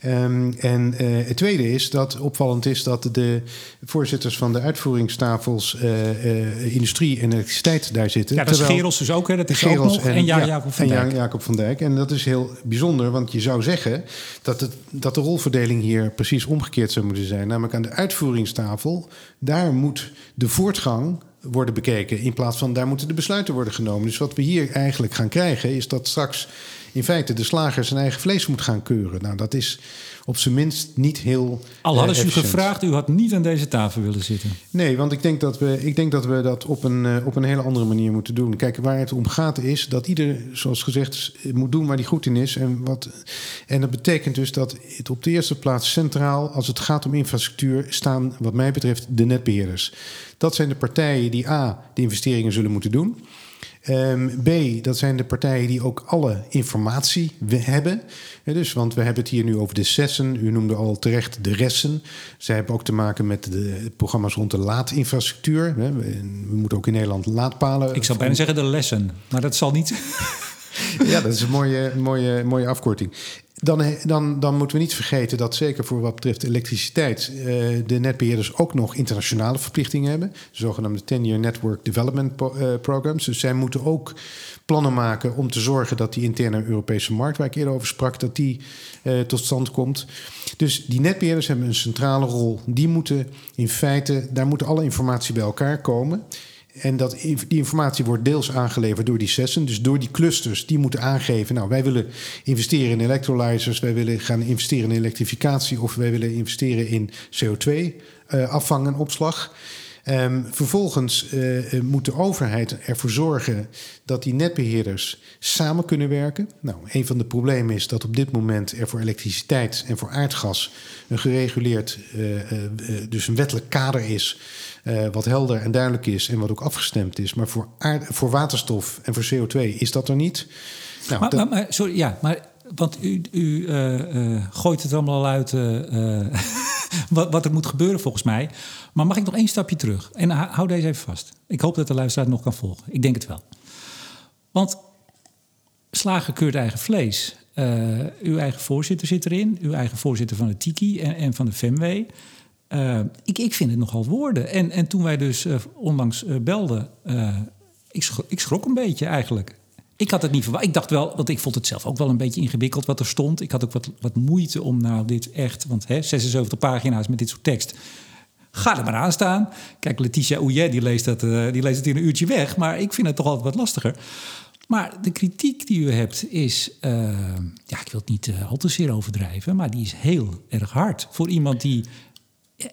Um, en uh, het tweede is dat opvallend is dat de voorzitters van de uitvoeringstafels uh, uh, industrie en elektriciteit daar zitten. Ja, dat is Gerels dus ook, hè? Dat is Gerels ook nog. En, en Jacob van en Dijk. Jan Jacob van Dijk. En dat is heel bijzonder, want je zou zeggen dat, het, dat de rolverdeling hier precies omgekeerd zou moeten zijn. Namelijk aan de uitvoeringstafel, daar moet de voortgang worden bekeken. In plaats van daar moeten de besluiten worden genomen. Dus wat we hier eigenlijk gaan krijgen, is dat straks in feite de slager zijn eigen vlees moet gaan keuren. Nou, dat is op zijn minst niet heel. Al hadden ze u gevraagd, u had niet aan deze tafel willen zitten. Nee, want ik denk dat we, ik denk dat, we dat op een, uh, op een hele andere manier moeten doen. Kijk, waar het om gaat is dat ieder, zoals gezegd, moet doen waar hij goed in is. En, wat, en dat betekent dus dat het op de eerste plaats centraal, als het gaat om infrastructuur, staan, wat mij betreft, de netbeheerders. Dat zijn de partijen die A, de investeringen zullen moeten doen. Um, B, dat zijn de partijen die ook alle informatie hebben. dus, want we hebben het hier nu over de sessen. U noemde al terecht de ressen. Zij hebben ook te maken met de programma's rond de laadinfrastructuur. We, we moeten ook in Nederland laadpalen. Ik zou bijna zeggen de lessen, maar dat zal niet. ja, dat is een mooie, mooie, mooie afkorting. Dan, dan, dan moeten we niet vergeten dat zeker voor wat betreft elektriciteit uh, de netbeheerders ook nog internationale verplichtingen hebben. De zogenaamde 10-year Network Development uh, Programs. Dus zij moeten ook plannen maken om te zorgen dat die interne Europese markt, waar ik eerder over sprak, dat die uh, tot stand komt. Dus die netbeheerders hebben een centrale rol. Die moeten in feite, daar moet alle informatie bij elkaar komen. En dat, die informatie wordt deels aangeleverd door die sessen. Dus door die clusters. Die moeten aangeven. Nou, wij willen investeren in electrolyzers. Wij willen gaan investeren in elektrificatie. Of wij willen investeren in CO2-afvang en opslag. Um, vervolgens uh, moet de overheid ervoor zorgen dat die netbeheerders samen kunnen werken. Nou, een van de problemen is dat op dit moment er voor elektriciteit en voor aardgas een gereguleerd, uh, dus een wettelijk kader is. wat helder en duidelijk is en wat ook afgestemd is. Maar voor, aard, voor waterstof en voor CO2 is dat er niet. Nou, maar, maar, maar, sorry, ja, maar want u, u gooit het allemaal al uit wat, wat er moet gebeuren volgens mij. Maar mag ik nog één stapje terug? En hou deze even vast. Ik hoop dat de luisteraar nog kan volgen. Ik denk het wel. Want slagen keurt eigen vlees. Uw eigen voorzitter zit erin. Uw eigen voorzitter van de Tiki en, en van de FEMW. Uh, ik, ik vind het nogal woorden. En, en toen wij dus uh, onlangs belden... ik, schrok, ik schrok een beetje eigenlijk. Ik had het niet verwacht. Ik dacht wel, want ik vond het zelf ook wel een beetje ingewikkeld wat er stond. Ik had ook wat, wat moeite om nou dit echt... Want hè, 76 pagina's met dit soort tekst Ga er maar aan staan. Kijk, Letitia Ouillet, die leest, dat, uh, die leest het in een uurtje weg. Maar ik vind het toch altijd wat lastiger. Maar de kritiek die u hebt is, uh, ja, ik wil het niet uh, al te zeer overdrijven, maar die is heel erg hard. Voor iemand die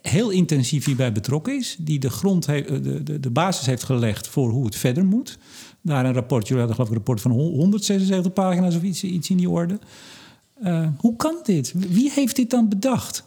heel intensief hierbij betrokken is, die de, grond de, de, de basis heeft gelegd voor hoe het verder moet. Daar een rapport, jullie hadden geloof ik een rapport van 176 pagina's of iets, iets in die orde. Uh, hoe kan dit? Wie heeft dit dan bedacht?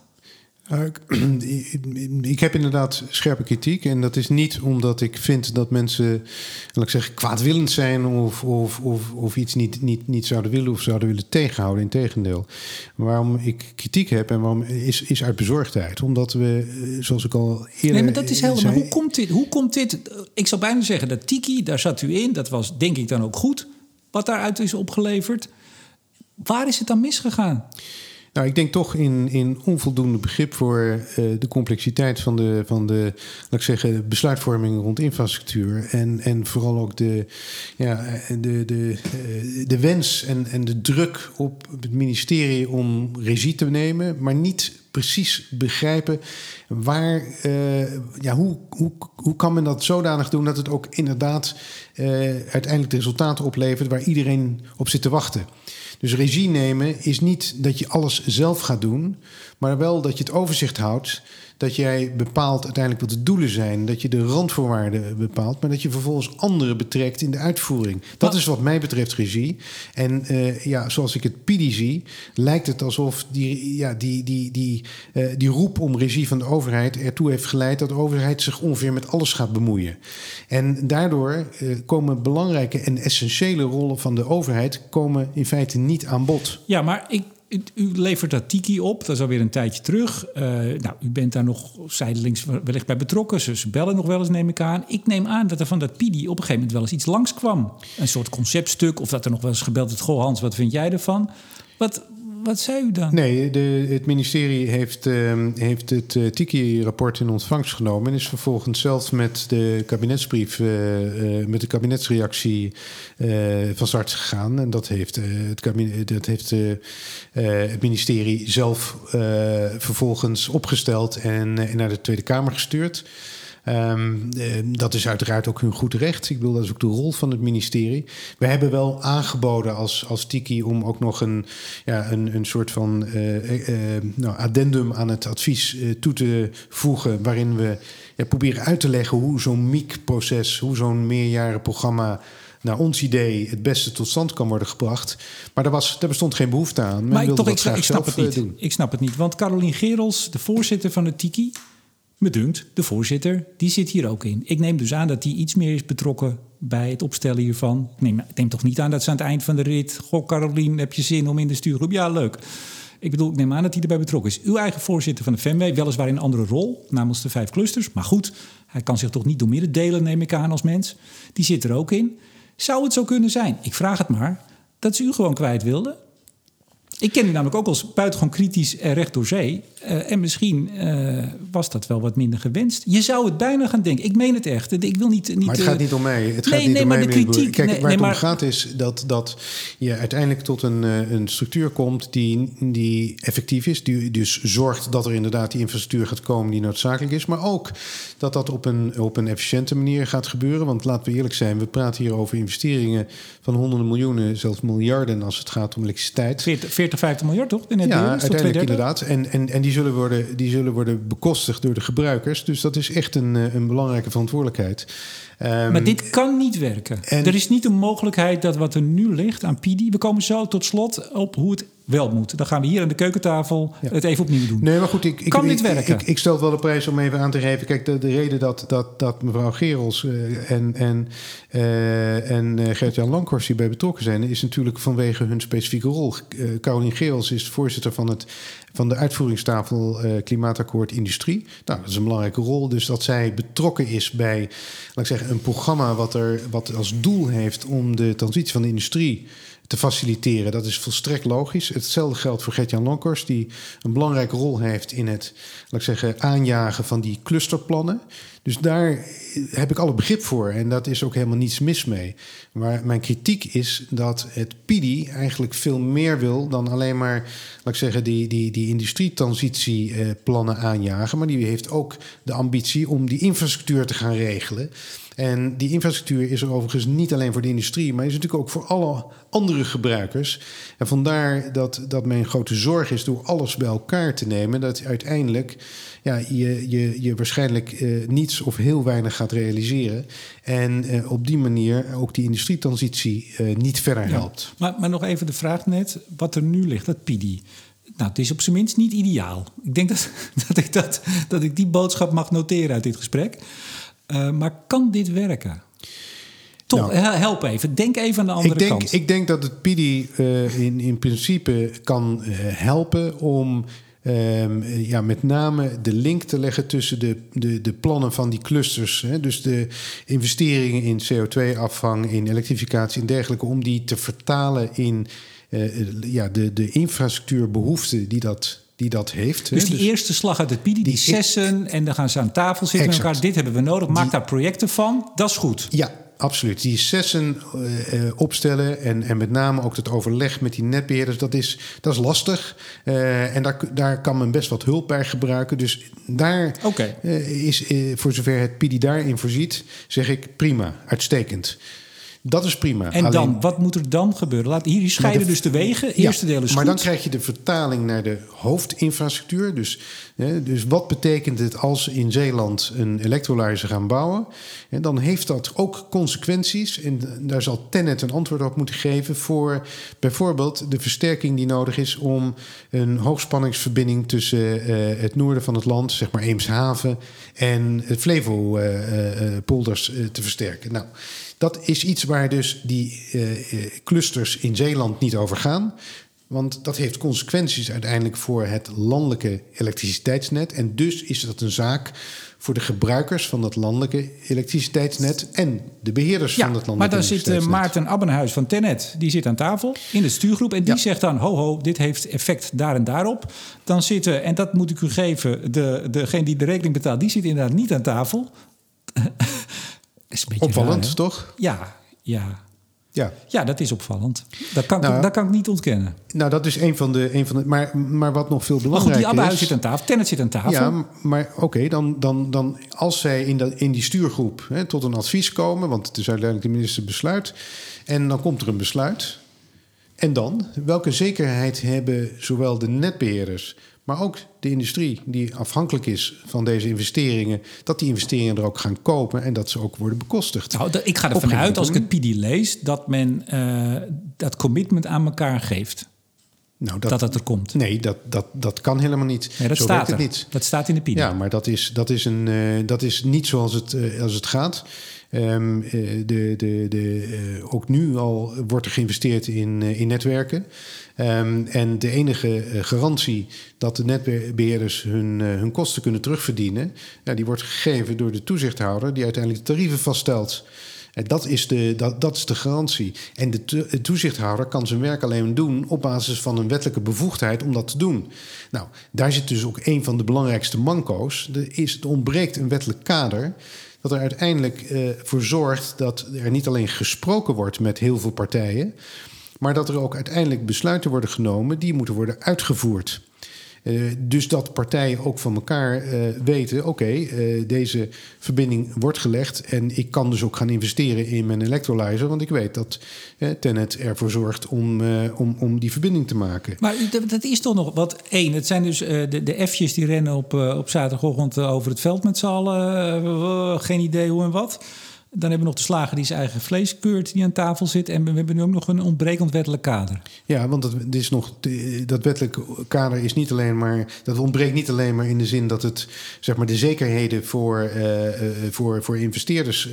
Uh, ik heb inderdaad scherpe kritiek. En dat is niet omdat ik vind dat mensen, laat ik zeggen, kwaadwillend zijn of, of, of, of iets niet, niet, niet zouden willen of zouden willen tegenhouden. Integendeel. Waarom ik kritiek heb en waarom is, is uit bezorgdheid. Omdat we, eh, zoals ik al eerder. Nee, maar dat is helder. maar hoe komt dit? Hoe komt dit? Ik zou bijna zeggen dat Tiki, daar zat u in. Dat was denk ik dan ook goed. Wat daaruit is opgeleverd. Waar is het dan misgegaan? Nou, ik denk toch in, in onvoldoende begrip voor uh, de complexiteit van de, van de laat ik zeggen, besluitvorming rond infrastructuur. En, en vooral ook de, ja, de, de, uh, de wens en, en de druk op het ministerie om regie te nemen, maar niet precies begrijpen waar, uh, ja, hoe, hoe, hoe kan men dat zodanig doen dat het ook inderdaad uiteindelijk de resultaten oplevert waar iedereen op zit te wachten. Dus regie nemen is niet dat je alles zelf gaat doen, maar wel dat je het overzicht houdt dat jij bepaalt uiteindelijk wat de doelen zijn, dat je de randvoorwaarden bepaalt, maar dat je vervolgens anderen betrekt in de uitvoering. Dat is wat mij betreft regie. En uh, ja, zoals ik het PIDI zie, lijkt het alsof die, ja, die, die, die, uh, die roep om regie van de overheid ertoe heeft geleid dat de overheid zich ongeveer met alles gaat bemoeien. En daardoor uh, komen belangrijke en essentiële rollen van de overheid komen in feite niet aan bod. Ja, maar ik u levert dat tiki op, dat is alweer een tijdje terug. Uh, nou, u bent daar nog zijdelings wellicht bij betrokken. Ze, bellen nog wel eens, neem ik aan. Ik neem aan dat er van dat PIDI op een gegeven moment wel eens iets langskwam. Een soort conceptstuk, of dat er nog wel eens gebeld werd... Goh Hans, wat vind jij ervan? Wat, wat zei u dan? Nee, de, het ministerie heeft, uh, heeft het uh, Tiki-rapport in ontvangst genomen... en is vervolgens zelf met de kabinetsbrief, uh, met de kabinetsreactie van start gegaan. En dat heeft, het, kabinet, dat heeft het ministerie zelf vervolgens opgesteld en naar de Tweede Kamer gestuurd... Um, dat is uiteraard ook hun goed recht. Ik bedoel, dat is ook de rol van het ministerie. We hebben wel aangeboden als, als Tiki om ook nog een, ja, een, een soort van uh, uh, nou, addendum aan het advies toe te voegen. Waarin we ja, proberen uit te leggen hoe zo'n MIC-proces, hoe zo'n meerjarenprogramma naar ons idee het beste tot stand kan worden gebracht. Maar daar, was, daar bestond geen behoefte aan. Men maar ik, toch, ik, ik snap het niet. Doen. Ik snap het niet. Want Carolien Gerels, de voorzitter van het Tiki, me dunkt, de voorzitter, die zit hier ook in. Ik neem dus aan dat hij iets meer is betrokken bij het opstellen hiervan. Ik neem, toch niet aan dat ze aan het eind van de rit... Goh, Carolien, heb je zin om in de stuurgroep? Ja, leuk. Ik bedoel, ik neem aan dat hij erbij betrokken is. Uw eigen voorzitter van de FEMW, weliswaar in een andere rol... namens de vijf clusters, maar goed... hij kan zich toch niet door midden delen, neem ik aan, als mens. Die zit er ook in. Zou het zo kunnen zijn, ik vraag het maar... dat ze u gewoon kwijt wilden? Ik ken u namelijk ook als buitengewoon kritisch en recht door zee. Uh, en misschien uh, was dat wel wat minder gewenst. Je zou het bijna gaan denken. Ik meen het echt. Ik wil niet. niet maar het gaat niet om mij. Het gaat nee, niet nee, om maar mij, de kritiek. Kijk, nee, waar het om gaat is dat, dat je uiteindelijk tot een, een structuur komt die, die effectief is. Die dus zorgt dat er inderdaad die infrastructuur gaat komen die noodzakelijk is. Maar ook dat dat op een, op een efficiënte manier gaat gebeuren. Want laten we eerlijk zijn, we praten hier over investeringen van honderden miljoenen, zelfs miljarden als het gaat om elektriciteit. 40, 40 50 miljard toch? Ja, uiteindelijk inderdaad. En, en, en die, zullen worden, die zullen worden bekostigd door de gebruikers. Dus dat is echt een, een belangrijke verantwoordelijkheid. Um, maar dit kan niet werken. en- er is niet een mogelijkheid dat wat er nu ligt aan PIDI... We komen zo tot slot op hoe het wel moet. Dan gaan we hier aan de keukentafel Ja. het even opnieuw doen. Nee, maar goed, ik, ik, Kan ik, dit werken? Ik, ik stel het wel de prijs om even aan te geven. Kijk, de, de reden dat, dat, dat mevrouw Gerels eh, en, en, eh, en eh, Gert-Jan Lankhorst hierbij betrokken zijn, is natuurlijk vanwege hun specifieke rol. Caroline Gerels is voorzitter van, het, van de uitvoeringstafel Klimaatakkoord Industrie. Nou, dat is een belangrijke rol. Dus dat zij betrokken is bij, laat ik zeggen, een programma wat, er, wat als doel heeft om de transitie van de industrie te faciliteren. Dat is volstrekt logisch. Hetzelfde geldt voor Gert-Jan Lonkers, die een belangrijke rol heeft in het laat ik zeggen, aanjagen van die clusterplannen. Dus daar heb ik alle begrip voor en dat is ook helemaal niets mis mee. Maar mijn kritiek is dat het PIDI eigenlijk veel meer wil dan alleen maar, laat ik zeggen, die, die, die industrietransitieplannen aanjagen. Maar die heeft ook de ambitie om die infrastructuur te gaan regelen. En die infrastructuur is er overigens niet alleen voor de industrie, maar is natuurlijk ook voor alle andere gebruikers. En vandaar dat, dat mijn grote zorg is door alles bij elkaar te nemen, dat uiteindelijk ja, je, je, je waarschijnlijk eh, niets of heel weinig gaat realiseren. En eh, op die manier ook die industrietransitie eh, niet verder helpt. Maar, maar nog even de vraag net, wat er nu ligt, dat PIDI. Nou, het is op zijn minst niet ideaal. Ik denk dat, dat, ik, dat, dat ik die boodschap mag noteren uit dit gesprek. Uh, maar kan dit werken? Toch, Nou, help even. Denk even aan de andere Ik denk, kant. ik denk dat het PIDI uh, in, in principe kan uh, helpen om um, ja, met name de link te leggen tussen de, de, de plannen van die clusters. Hè, dus de investeringen in CO2-afvang, in elektrificatie en dergelijke, om die te vertalen in uh, ja, de, de infrastructuurbehoeften die dat die dat heeft. Dus die dus eerste slag uit het PIDI, die, die zessen... en dan gaan ze aan tafel zitten exact. met elkaar. Dit hebben we nodig, maak die, daar projecten van. Dat is goed. Ja, absoluut. Die zessen uh, uh, opstellen en, en met name ook het overleg met die netbeheerders... dat is, dat is lastig. Uh, en daar, daar kan men best wat hulp bij gebruiken. Dus daar okay. is, voor zover het PIDI daarin voorziet... zeg ik prima, uitstekend. Dat is prima. En Alleen, dan, wat moet er dan gebeuren? Laat, hier scheiden de, dus de wegen. Eerste ja, deel is maar goed. dan krijg je de vertaling naar de hoofdinfrastructuur. Dus, hè, dus wat betekent het als in Zeeland een electrolyzer gaan bouwen? En dan heeft dat ook consequenties. En daar zal Tennet een antwoord op moeten geven voor bijvoorbeeld de versterking die nodig is om een hoogspanningsverbinding tussen uh, het noorden van het land, zeg maar Eemshaven, en het Flevo-polders uh, uh, te versterken. Nou. Dat is iets waar dus die uh, clusters in Zeeland niet over gaan. Want dat heeft consequenties uiteindelijk voor het landelijke elektriciteitsnet. En dus is dat een zaak voor de gebruikers van dat landelijke elektriciteitsnet en de beheerders ja, van dat maar landelijke dan zit uh, Maarten Abbenhuis van Tenet, die zit aan tafel in de stuurgroep en die ja. zegt dan: ho, ho, dit heeft effect daar en daarop. Dan zitten, en dat moet ik u geven, de, degene die de rekening betaalt, die zit inderdaad niet aan tafel. is een opvallend, raar, toch? Ja, ja. Ja. ja, dat is opvallend. Dat kan, nou, dat kan ik niet ontkennen. Nou, dat is een van de. Een van de maar, maar wat nog veel Maar goed, belangrijker die Abbehuis is. zit aan tafel, Tennet zit aan tafel. Ja, maar oké, okay, dan, dan, dan als zij in, dat, in die stuurgroep hè, tot een advies komen, want het is uiteindelijk de minister besluit, en dan komt er een besluit. En dan, welke zekerheid hebben zowel de netbeheerders, maar ook de industrie die afhankelijk is van deze investeringen, dat die investeringen er ook gaan kopen en dat ze ook worden bekostigd. Nou, ik ga ervan uit, als ik het PD lees, dat men uh, dat commitment aan elkaar geeft. Nou, dat, dat het er komt. Nee, dat, dat, dat kan helemaal niet. Nee, dat Zo staat het niet. Dat staat in de PD. Ja, maar dat is, dat is, een, uh, dat is niet zoals het, uh, als het gaat. Um, uh, de, de, de, ook nu al wordt er geïnvesteerd in, in netwerken. Um, en de enige garantie dat de netbeheerders hun, hun kosten kunnen terugverdienen, ja, die wordt gegeven door de toezichthouder, die uiteindelijk de tarieven vaststelt. Dat is de, dat, dat is de garantie. En de, de toezichthouder kan zijn werk alleen doen op basis van een wettelijke bevoegdheid om dat te doen. Nou, daar zit dus ook een van de belangrijkste manco's. Er, is, er ontbreekt een wettelijk kader dat er uiteindelijk uh, voor zorgt dat er niet alleen gesproken wordt met heel veel partijen, maar dat er ook uiteindelijk besluiten worden genomen die moeten worden uitgevoerd. Uh, dus dat partijen ook van elkaar uh, weten: oké, uh, deze verbinding wordt gelegd. En ik kan dus ook gaan investeren in mijn electrolyzer. Want ik weet dat Tenet ervoor zorgt om, om, om die verbinding te maken. Maar dat is toch nog wat één. Het zijn dus de, de F'jes die rennen op, op zaterdagochtend over het veld met z'n allen. geen idee hoe en wat. Dan hebben we nog de slager die zijn eigen vlees keurt, die aan tafel zit. En we hebben nu ook nog een ontbrekend wettelijk kader. Ja, want dat, is nog, dat wettelijk kader is niet alleen maar. Dat ontbreekt niet alleen maar in de zin dat het zeg maar, de zekerheden voor, uh, voor, voor investeerders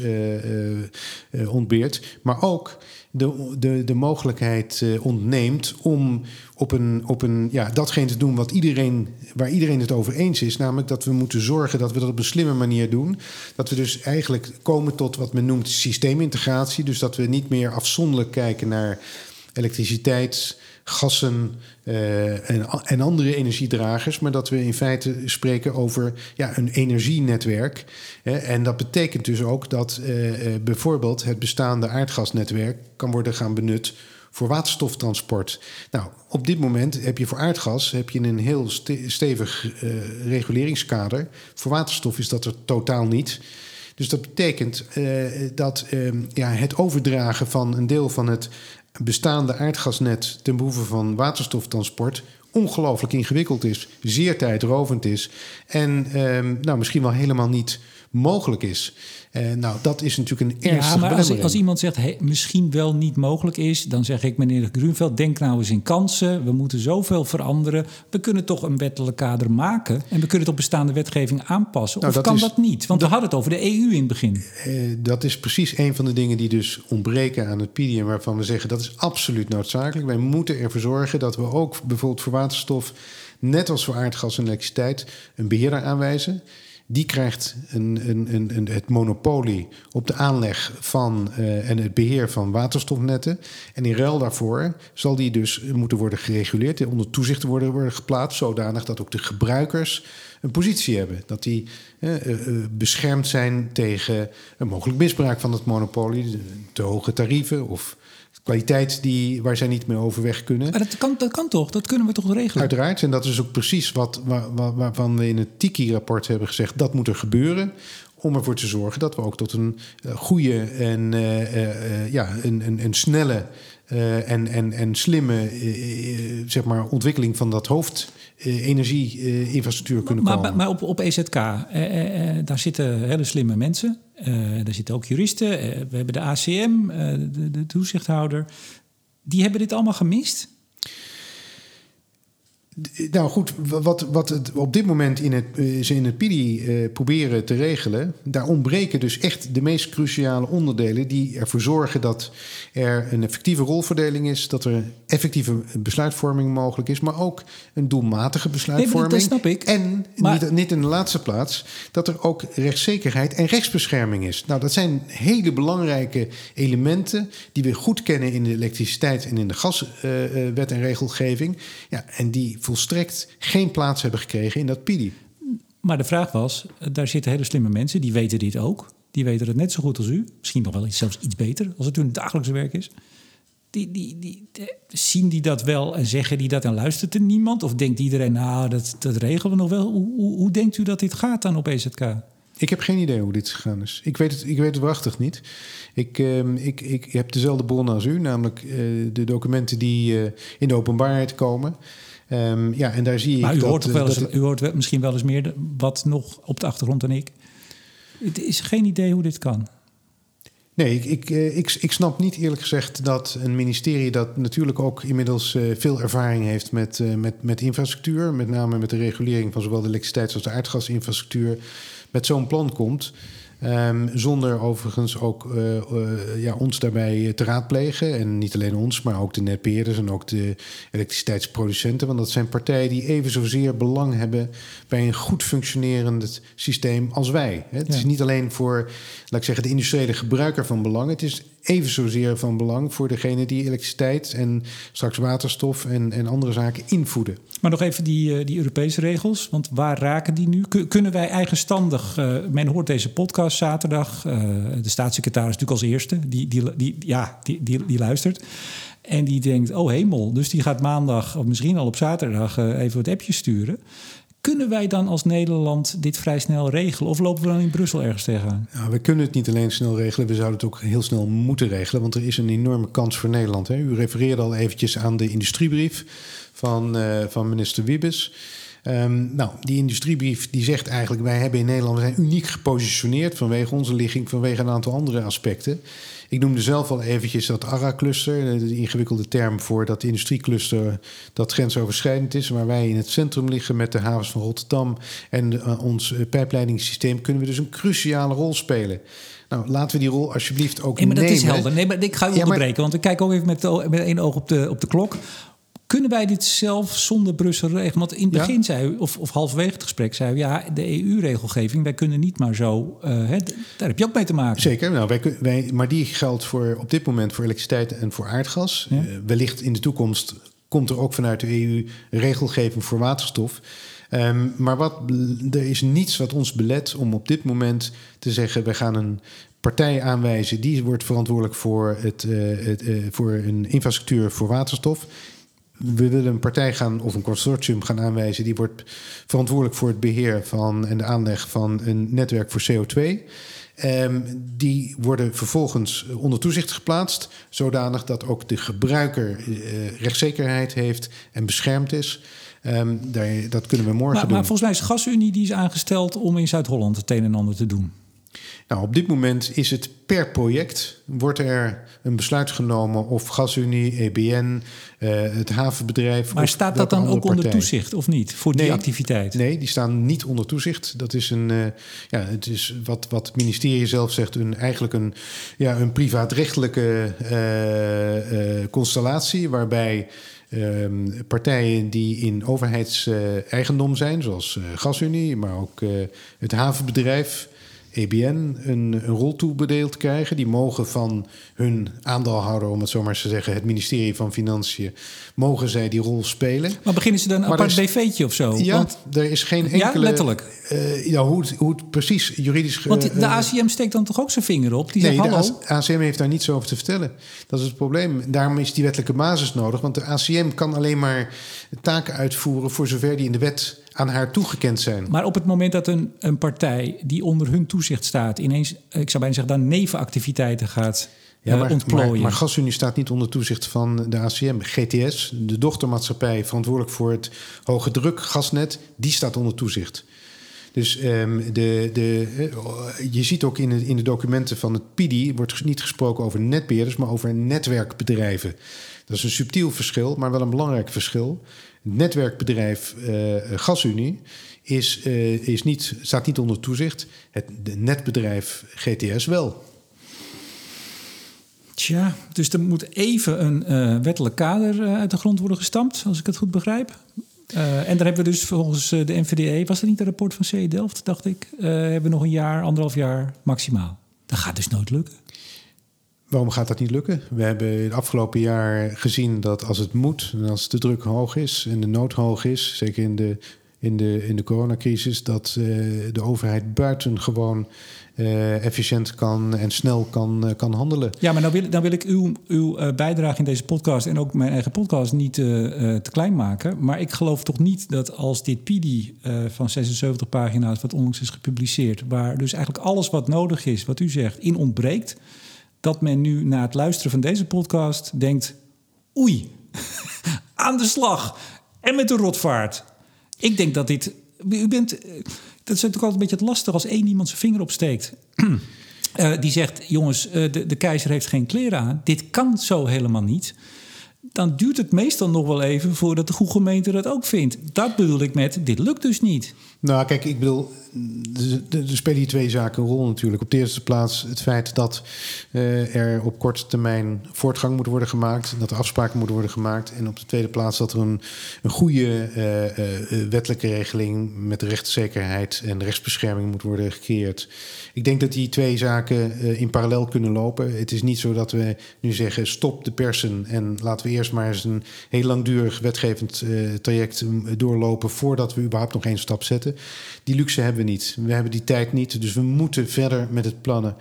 uh, ontbeert. Maar ook de, de, de mogelijkheid ontneemt om op een, op een, ja, datgene te doen wat iedereen, waar iedereen het over eens is. Namelijk dat we moeten zorgen dat we dat op een slimme manier doen. Dat we dus eigenlijk komen tot wat men noemt systeemintegratie. Dus dat we niet meer afzonderlijk kijken naar elektriciteit, gassen uh, en, en, andere energiedragers, maar dat we in feite spreken over ja, een energienetwerk. En dat betekent dus ook dat uh, bijvoorbeeld het bestaande aardgasnetwerk kan worden gaan benut voor waterstoftransport. Nou, op dit moment heb je voor aardgas heb je een heel stevig uh, reguleringskader. Voor waterstof is dat er totaal niet. Dus dat betekent uh, dat uh, ja, het overdragen van een deel van het bestaande aardgasnet ten behoeve van waterstoftransport ongelooflijk ingewikkeld is, zeer tijdrovend is en ehm, nou, misschien wel helemaal niet mogelijk is. Uh, nou, dat is natuurlijk een ernstige Ja, maar als, als, iemand zegt hey, misschien wel niet mogelijk is, dan zeg ik meneer Grunveld, denk nou eens in kansen. We moeten zoveel veranderen. We kunnen toch een wettelijk kader maken en we kunnen het op bestaande wetgeving aanpassen. Nou, of kan dat niet? Want we hadden het over de EU in het begin. Uh, dat is precies een van de dingen die dus ontbreken aan het PDM, waarvan we zeggen dat is absoluut noodzakelijk. Wij moeten ervoor zorgen dat we ook bijvoorbeeld voor waterstof, net als voor aardgas en elektriciteit, een beheerder aanwijzen die krijgt een, een, een, een, het monopolie op de aanleg van uh, en het beheer van waterstofnetten. En in ruil daarvoor zal die dus moeten worden gereguleerd, onder toezicht worden, worden geplaatst, zodanig dat ook de gebruikers een positie hebben. Dat die uh, uh, beschermd zijn tegen een mogelijk misbruik van het monopolie, te hoge tarieven of kwaliteit die, waar zij niet meer overweg kunnen. Maar dat kan, dat kan toch? Dat kunnen we toch regelen? Uiteraard. En dat is ook precies wat, waar, waarvan we in het Tiki-rapport hebben gezegd... dat moet er gebeuren om ervoor te zorgen dat we ook tot een uh, goede en uh, uh, ja, een, een, een snelle en, en, en slimme zeg maar, ontwikkeling van dat hoofdenergie-infrastructuur kunnen maar, komen. Maar op, op EZK, daar zitten hele slimme mensen. daar zitten ook juristen. we hebben de ACM, de, de toezichthouder. Die hebben dit allemaal gemist? Nou goed, wat, wat het op dit moment in het, eh, ze in het PIDI uh, proberen te regelen, daar ontbreken dus echt de meest cruciale onderdelen die ervoor zorgen dat er een effectieve rolverdeling is, dat er effectieve besluitvorming mogelijk is, maar ook een doelmatige besluitvorming. Nee, dat snap ik. En maar... niet, niet in de laatste plaats, dat er ook rechtszekerheid en rechtsbescherming is. Nou, dat zijn hele belangrijke elementen die we goed kennen in de elektriciteit en in de gaswet uh, en regelgeving. Ja, en die volstrekt geen plaats hebben gekregen in dat PIDI. Maar de vraag was, daar zitten hele slimme mensen, die weten dit ook. Die weten het net zo goed als u. Misschien nog wel zelfs iets beter, als het hun dagelijkse werk is. Die, die, die, zien die dat wel en zeggen die dat en luistert er niemand? Of denkt iedereen, nou, dat, dat regelen we nog wel? Hoe, hoe, hoe denkt u dat dit gaat dan op EZK? Ik heb geen idee hoe dit gegaan is. Ik weet het, ik weet het waarachtig niet. Ik, uh, ik, ik heb dezelfde bron als u, namelijk uh, de documenten die uh, in de openbaarheid komen. Um, ja, en daar zie maar ik. u dat, hoort, wel eens, dat, u hoort misschien wel eens meer wat nog op de achtergrond dan ik. Het is geen idee hoe dit kan. Nee, ik, ik, ik, ik snap niet eerlijk gezegd dat een ministerie dat natuurlijk ook inmiddels uh, veel ervaring heeft met, met, met infrastructuur, met name met de regulering van zowel de elektriciteits- als de aardgasinfrastructuur, met zo'n plan komt. Ehm, zonder overigens ook uh, uh, ja, ons daarbij te raadplegen. En niet alleen ons, maar ook de netbeheerders en ook de elektriciteitsproducenten. Want dat zijn partijen die even zozeer belang hebben bij een goed functionerend systeem als wij. Het is niet alleen voor, laat ik zeggen, de industriële gebruiker van belang. Het is even zozeer van belang voor degene die elektriciteit en straks waterstof en, en andere zaken invoeden. Maar nog even die, eh, die Europese regels, want waar raken die nu? Kunnen wij eigenstandig, uh, men hoort deze podcast zaterdag, uh, de staatssecretaris natuurlijk als eerste, die, die, die, ja, die, die, die luistert. En die denkt, oh hemel, dus die gaat maandag of misschien al op zaterdag even wat appjes sturen. Kunnen wij dan als Nederland dit vrij snel regelen? Of lopen we dan in Brussel ergens tegenaan? Ja, we kunnen het niet alleen snel regelen, we zouden het ook heel snel moeten regelen. Want er is een enorme kans voor Nederland. Hè. U refereerde al eventjes aan de industriebrief van, uh, van minister Wiebes. Um, nou, die industriebrief die zegt eigenlijk: wij hebben in Nederland we zijn uniek gepositioneerd vanwege onze ligging, vanwege een aantal andere aspecten. Ik noemde zelf al eventjes dat ARA-cluster, de ingewikkelde term voor dat industriecluster dat grensoverschrijdend is, waar wij in het centrum liggen met de havens van Rotterdam en uh, ons uh, pijpleidingssysteem, kunnen we dus een cruciale rol spelen. Nou, laten we die rol alsjeblieft ook nee, maar nemen. dat is helder. Nee, maar ik ga u ja, onderbreken, want ik kijk ook even met, met één oog op de, op de klok. Kunnen wij dit zelf zonder Brussel regelen? Want in het begin ja. zei u, of, of halverwege het gesprek zei u... ja, de EU-regelgeving, wij kunnen niet maar zo... Uh, hè, daar heb je ook mee te maken. Zeker, nou, wij, wij, maar die geldt voor, op dit moment voor elektriciteit en voor aardgas. Ja. Uh, wellicht in de toekomst komt er ook vanuit de EU regelgeving voor waterstof... Um, maar wat, er is niets wat ons belet om op dit moment te zeggen: we gaan een partij aanwijzen die wordt verantwoordelijk voor, het, uh, het uh, voor een infrastructuur voor waterstof we willen een partij gaan of een consortium gaan aanwijzen. Die wordt verantwoordelijk voor het beheer van en de aanleg van een netwerk voor CO2. Um, ehm, die worden vervolgens onder toezicht geplaatst, zodanig dat ook de gebruiker uh, rechtszekerheid heeft en beschermd is. Um, daar, dat kunnen we morgen maar, doen. Maar volgens mij is GasUnie die is aangesteld om in Zuid-Holland het een en ander te doen. Nou, op dit moment is het per project wordt er een besluit genomen of GasUnie, EBN, uh, het havenbedrijf. Maar staat dat dan ook partij. onder toezicht of niet voor die activiteit? Nee, die staan niet onder toezicht. Dat is een, uh, ja, het is wat, wat het ministerie zelf zegt, een, eigenlijk een, ja, een privaatrechtelijke uh, constellatie waarbij. Um, partijen die in overheidseigendom zijn, zoals GasUnie, maar ook het havenbedrijf, EBN een, een rol toebedeeld krijgen. Die mogen van hun aandeelhouder, om het zo maar te zeggen, het ministerie van Financiën, mogen zij die rol spelen. Maar beginnen ze dan een apart BV'tje of zo? Ja, Want, er is geen enkele... Ja, letterlijk? Uh, ja, hoe, het, hoe het precies juridisch... Want de uh, ACM steekt dan toch ook zijn vinger op? Die nee, zegt, hallo? de ACM heeft daar niets over te vertellen. Dat is het probleem. Daarom is die wettelijke basis nodig. Want de ACM kan alleen maar taken uitvoeren... voor zover die in de wet aan haar toegekend zijn. Maar op het moment dat een, een partij die onder hun toezicht staat... ineens, ik zou bijna zeggen, dan nevenactiviteiten gaat... Ja, maar, ontplooien. maar, maar GasUnie staat niet onder toezicht van de ACM. GTS, de dochtermaatschappij verantwoordelijk voor het hoge druk gasnet, die staat onder toezicht. Dus um, de, de, je ziet ook in de, in de documenten van het PIDI... wordt niet gesproken over netbeheerders, maar over netwerkbedrijven. Dat is een subtiel verschil, maar wel een belangrijk verschil. Het netwerkbedrijf uh, GasUnie is, uh, is niet, staat niet onder toezicht. Het netbedrijf GTS wel. Tja, dus er moet even een uh, wettelijk kader uit de grond worden gestampt, als ik het goed begrijp. En daar hebben we dus volgens de NVDE, was dat niet een rapport van CE Delft, dacht ik, hebben we nog een jaar, anderhalf jaar maximaal. Dat gaat dus nooit lukken. Waarom gaat dat niet lukken? We hebben het afgelopen jaar gezien dat als het moet, en als de druk hoog is en de nood hoog is, zeker in de, in de, in de coronacrisis, dat uh, de overheid buitengewoon uh, efficiënt kan en snel kan, uh, kan handelen. Ja, maar dan wil, dan wil ik uw, uw bijdrage in deze podcast en ook mijn eigen podcast niet te klein maken. Maar ik geloof toch niet dat als dit PD van 76 pagina's, wat onlangs is gepubliceerd, waar dus eigenlijk alles wat nodig is, wat u zegt, in ontbreekt dat men nu na het luisteren van deze podcast denkt: oei, aan de slag en met de rotvaart. Ik denk dat dit. U bent. Dat is natuurlijk altijd een beetje het lastig als één iemand zijn vinger opsteekt. Uh, die zegt: jongens, uh, de, de keizer heeft geen kleren aan. Dit kan zo helemaal niet. dan duurt het meestal nog wel even voordat de goede gemeente dat ook vindt. Dat bedoel ik met, dit lukt dus niet. Nou, kijk, ik bedoel, er spelen hier twee zaken een rol natuurlijk. Op de eerste plaats het feit dat uh, er op korte termijn voortgang moet worden gemaakt. Dat er afspraken moeten worden gemaakt. En op de tweede plaats dat er een, een goede uh, uh, wettelijke regeling met rechtszekerheid en rechtsbescherming moet worden gecreëerd. Ik denk dat die twee zaken in parallel kunnen lopen. Het is niet zo dat we nu zeggen stop de persen en laten we eerst maar eens een heel langdurig wetgevend traject doorlopen voordat we überhaupt nog één stap zetten. Die luxe hebben we niet. We hebben die tijd niet. Dus we moeten verder met het plannen.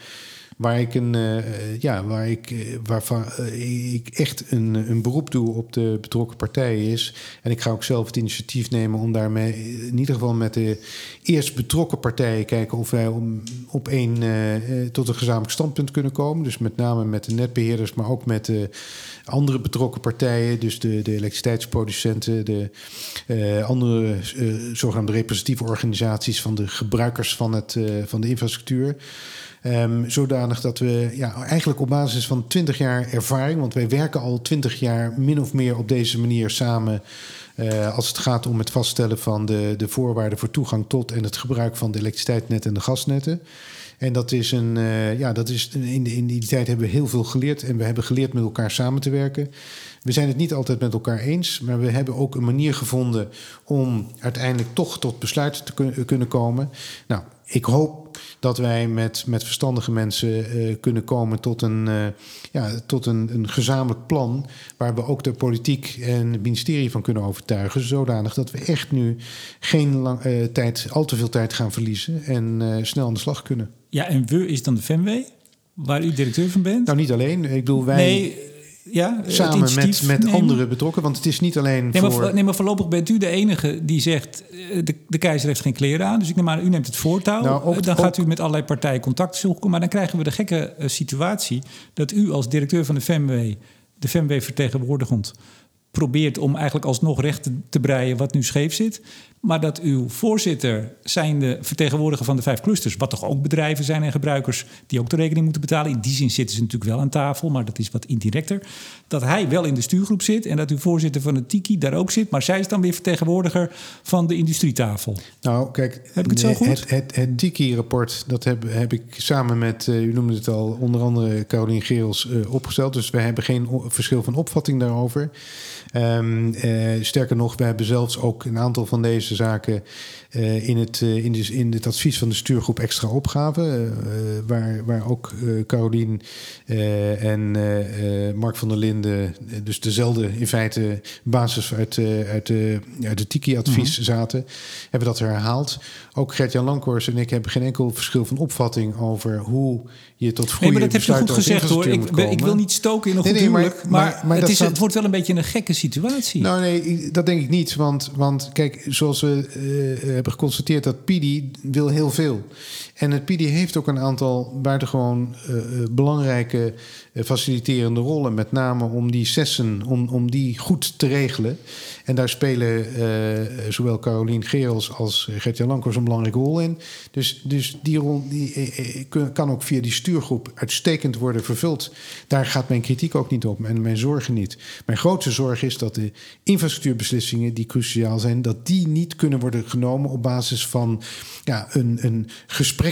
Waar ik, een, uh, ja, waar ik, uh, waarvan uh, ik echt een, een beroep doe op de betrokken partijen is. En ik ga ook zelf het initiatief nemen om daarmee in ieder geval met de eerst betrokken partijen kijken of wij om, op een tot een gezamenlijk standpunt kunnen komen. Dus met name met de netbeheerders, maar ook met de andere betrokken partijen. Dus de, de elektriciteitsproducenten, de andere zogenaamde representatieve organisaties van de gebruikers van, het, van de infrastructuur. Um, zodanig dat we ja, eigenlijk op basis van 20 jaar ervaring, want wij werken al 20 jaar min of meer op deze manier samen. Uh, als het gaat om het vaststellen van de, de voorwaarden voor toegang tot en het gebruik van de elektriciteitsnetten en de gasnetten. En dat is een, uh, ja, dat is in, in die tijd hebben we heel veel geleerd en we hebben geleerd met elkaar samen te werken. We zijn het niet altijd met elkaar eens, maar we hebben ook een manier gevonden om uiteindelijk toch tot besluiten te kunnen komen. Nou, ik hoop dat wij met, met verstandige mensen uh, kunnen komen tot, een, uh, ja, tot een, een gezamenlijk plan. Waar we ook de politiek en het ministerie van kunnen overtuigen. Zodanig dat we echt nu geen lang, uh, tijd, al te veel tijd gaan verliezen en snel aan de slag kunnen. Ja, en we is dan de FEMW, waar u directeur van bent? Nou, niet alleen. Ik bedoel, wij. Nee, ja, samen met, met anderen betrokken. Want het is niet alleen nee, voor... Maar, nee, maar voorlopig bent u de enige die zegt... de, de keizer heeft geen kleren aan. Dus ik neem aan, u neemt het voortouw. Nou, ook, dan gaat u met allerlei partijen contact zoeken. Maar dan krijgen we de gekke uh, situatie... dat u als directeur van de FEMW... de FEMW vertegenwoordigend probeert om eigenlijk alsnog recht te, te breien wat nu scheef zit. Maar dat uw voorzitter, zijnde vertegenwoordiger van de vijf clusters, wat toch ook bedrijven zijn en gebruikers die ook de rekening moeten betalen. In die zin zitten ze natuurlijk wel aan tafel, maar dat is wat indirecter. Dat hij wel in de stuurgroep zit en dat uw voorzitter van het Tiki daar ook zit, maar zij is dan weer vertegenwoordiger van de industrietafel. Nou, kijk, heb ik het zo goed? Het, het, het Tiki-rapport, dat heb, heb ik samen met, uh, u noemde het al, onder andere Caroline Geels uh, opgesteld. Dus wij hebben geen verschil van opvatting daarover. Um, uh, sterker nog, we hebben zelfs ook een aantal van deze zaken uh, in, het, uh, in, de, in het advies van de stuurgroep extra opgave. waar, waar ook Carolien en Mark van der Linden, dus dezelfde in feite basis uit, uit, de, uit de Tiki-advies mm -hmm. zaten, hebben dat herhaald. Ook Gert-Jan Lankhorst en ik hebben geen enkel verschil van opvatting over hoe je tot goede Nee, maar dat heb je goed gezegd hoor. Ik, ik, wil niet stoken in een goed nee, nee, huwelijk, maar, maar, maar het, is, staat... het wordt wel een beetje een gekke situatie. Nou nee, dat denk ik niet. Want, want kijk, zoals we uh, hebben geconstateerd... dat PIDI wil heel veel. En het PIDI heeft ook een aantal buitengewoon uh, belangrijke uh, faciliterende rollen. Met name om die sessen, om, om die goed te regelen. En daar spelen zowel Carolien Gerels als Gertjan Lankers een belangrijke rol in. Dus, dus die rol die, kan ook via die stuurgroep uitstekend worden vervuld. Daar gaat mijn kritiek ook niet op en mijn zorgen niet. Mijn grootste zorg is dat de infrastructuurbeslissingen die cruciaal zijn, dat die niet kunnen worden genomen op basis van ja, een, een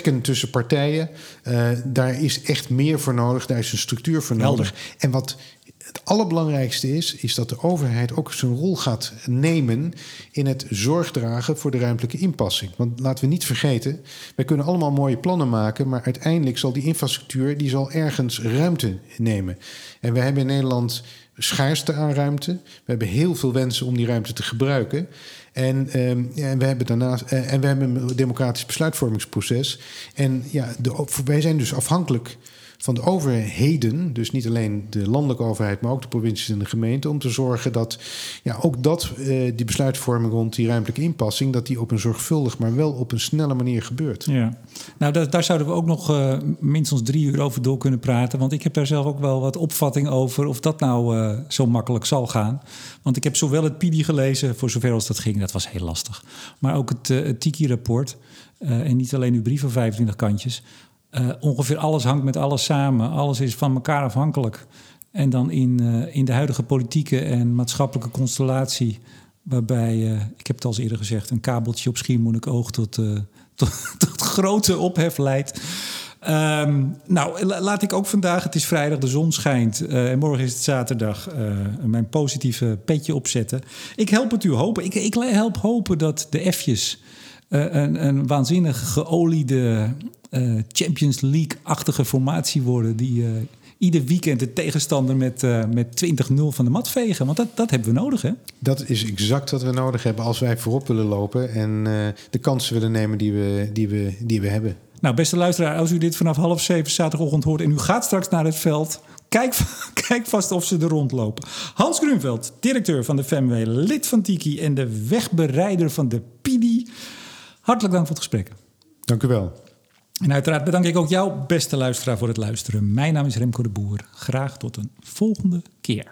gesprekken tussen partijen. Uh, daar is echt meer voor nodig, daar is een structuur voor nodig. Helder. En wat het allerbelangrijkste is, is dat de overheid ook zijn rol gaat nemen in het zorgdragen voor de ruimtelijke inpassing. Want laten we niet vergeten, wij kunnen allemaal mooie plannen maken, maar uiteindelijk zal die infrastructuur die zal ergens ruimte nemen. En we hebben in Nederland schaarste aan ruimte. We hebben heel veel wensen om die ruimte te gebruiken. En, um, en, we hebben daarnaast, uh, en we hebben een democratisch besluitvormingsproces. En ja, de, wij zijn dus afhankelijk van de overheden, dus niet alleen de landelijke overheid, maar ook de provincies en de gemeenten, om te zorgen dat ja, ook dat, uh, die besluitvorming rond die ruimtelijke inpassing, dat die op een zorgvuldig, maar wel op een snelle manier gebeurt. Ja, nou daar, daar zouden we ook nog uh, minstens drie uur over door kunnen praten, want ik heb daar zelf ook wel wat opvatting over of dat nou uh, zo makkelijk zal gaan. Want ik heb zowel het PIDI gelezen, voor zover als dat ging, dat was heel lastig, maar ook het, het Tiki-rapport. en niet alleen uw brief van 25 kantjes. Uh, ongeveer alles hangt met alles samen. Alles is van elkaar afhankelijk. En dan in, eh, in de huidige politieke en maatschappelijke constellatie, waarbij, eh, ik heb het al eens eerder gezegd, een kabeltje op Schiermonnikoog tot, eh, tot, tot grote ophef leidt. Ehm, nou, la- laat ik ook vandaag, het is vrijdag, de zon schijnt eh, en morgen is het zaterdag, eh, mijn positieve petje opzetten. Ik help het u hopen. Ik, ik help hopen dat de F'jes eh, een, een waanzinnig geoliede eh, Champions League-achtige formatie worden. Die eh, ieder weekend de tegenstander met, eh, met 20-0 van de mat vegen. Want dat, dat hebben we nodig, hè? Dat is exact wat we nodig hebben als wij voorop willen lopen en de kansen willen nemen die we, die, we, die we hebben. Nou, beste luisteraar, als u dit vanaf half zeven zaterdagochtend hoort en u gaat straks naar het veld, kijk, kijk vast of ze er rondlopen. Hans Grunveld, directeur van de FMW, lid van Tiki en de wegbereider van de PIDI. Hartelijk dank voor het gesprek. Dank u wel. En uiteraard bedank ik ook jou, beste luisteraar, voor het luisteren. Mijn naam is Remco de Boer. Graag tot een volgende keer.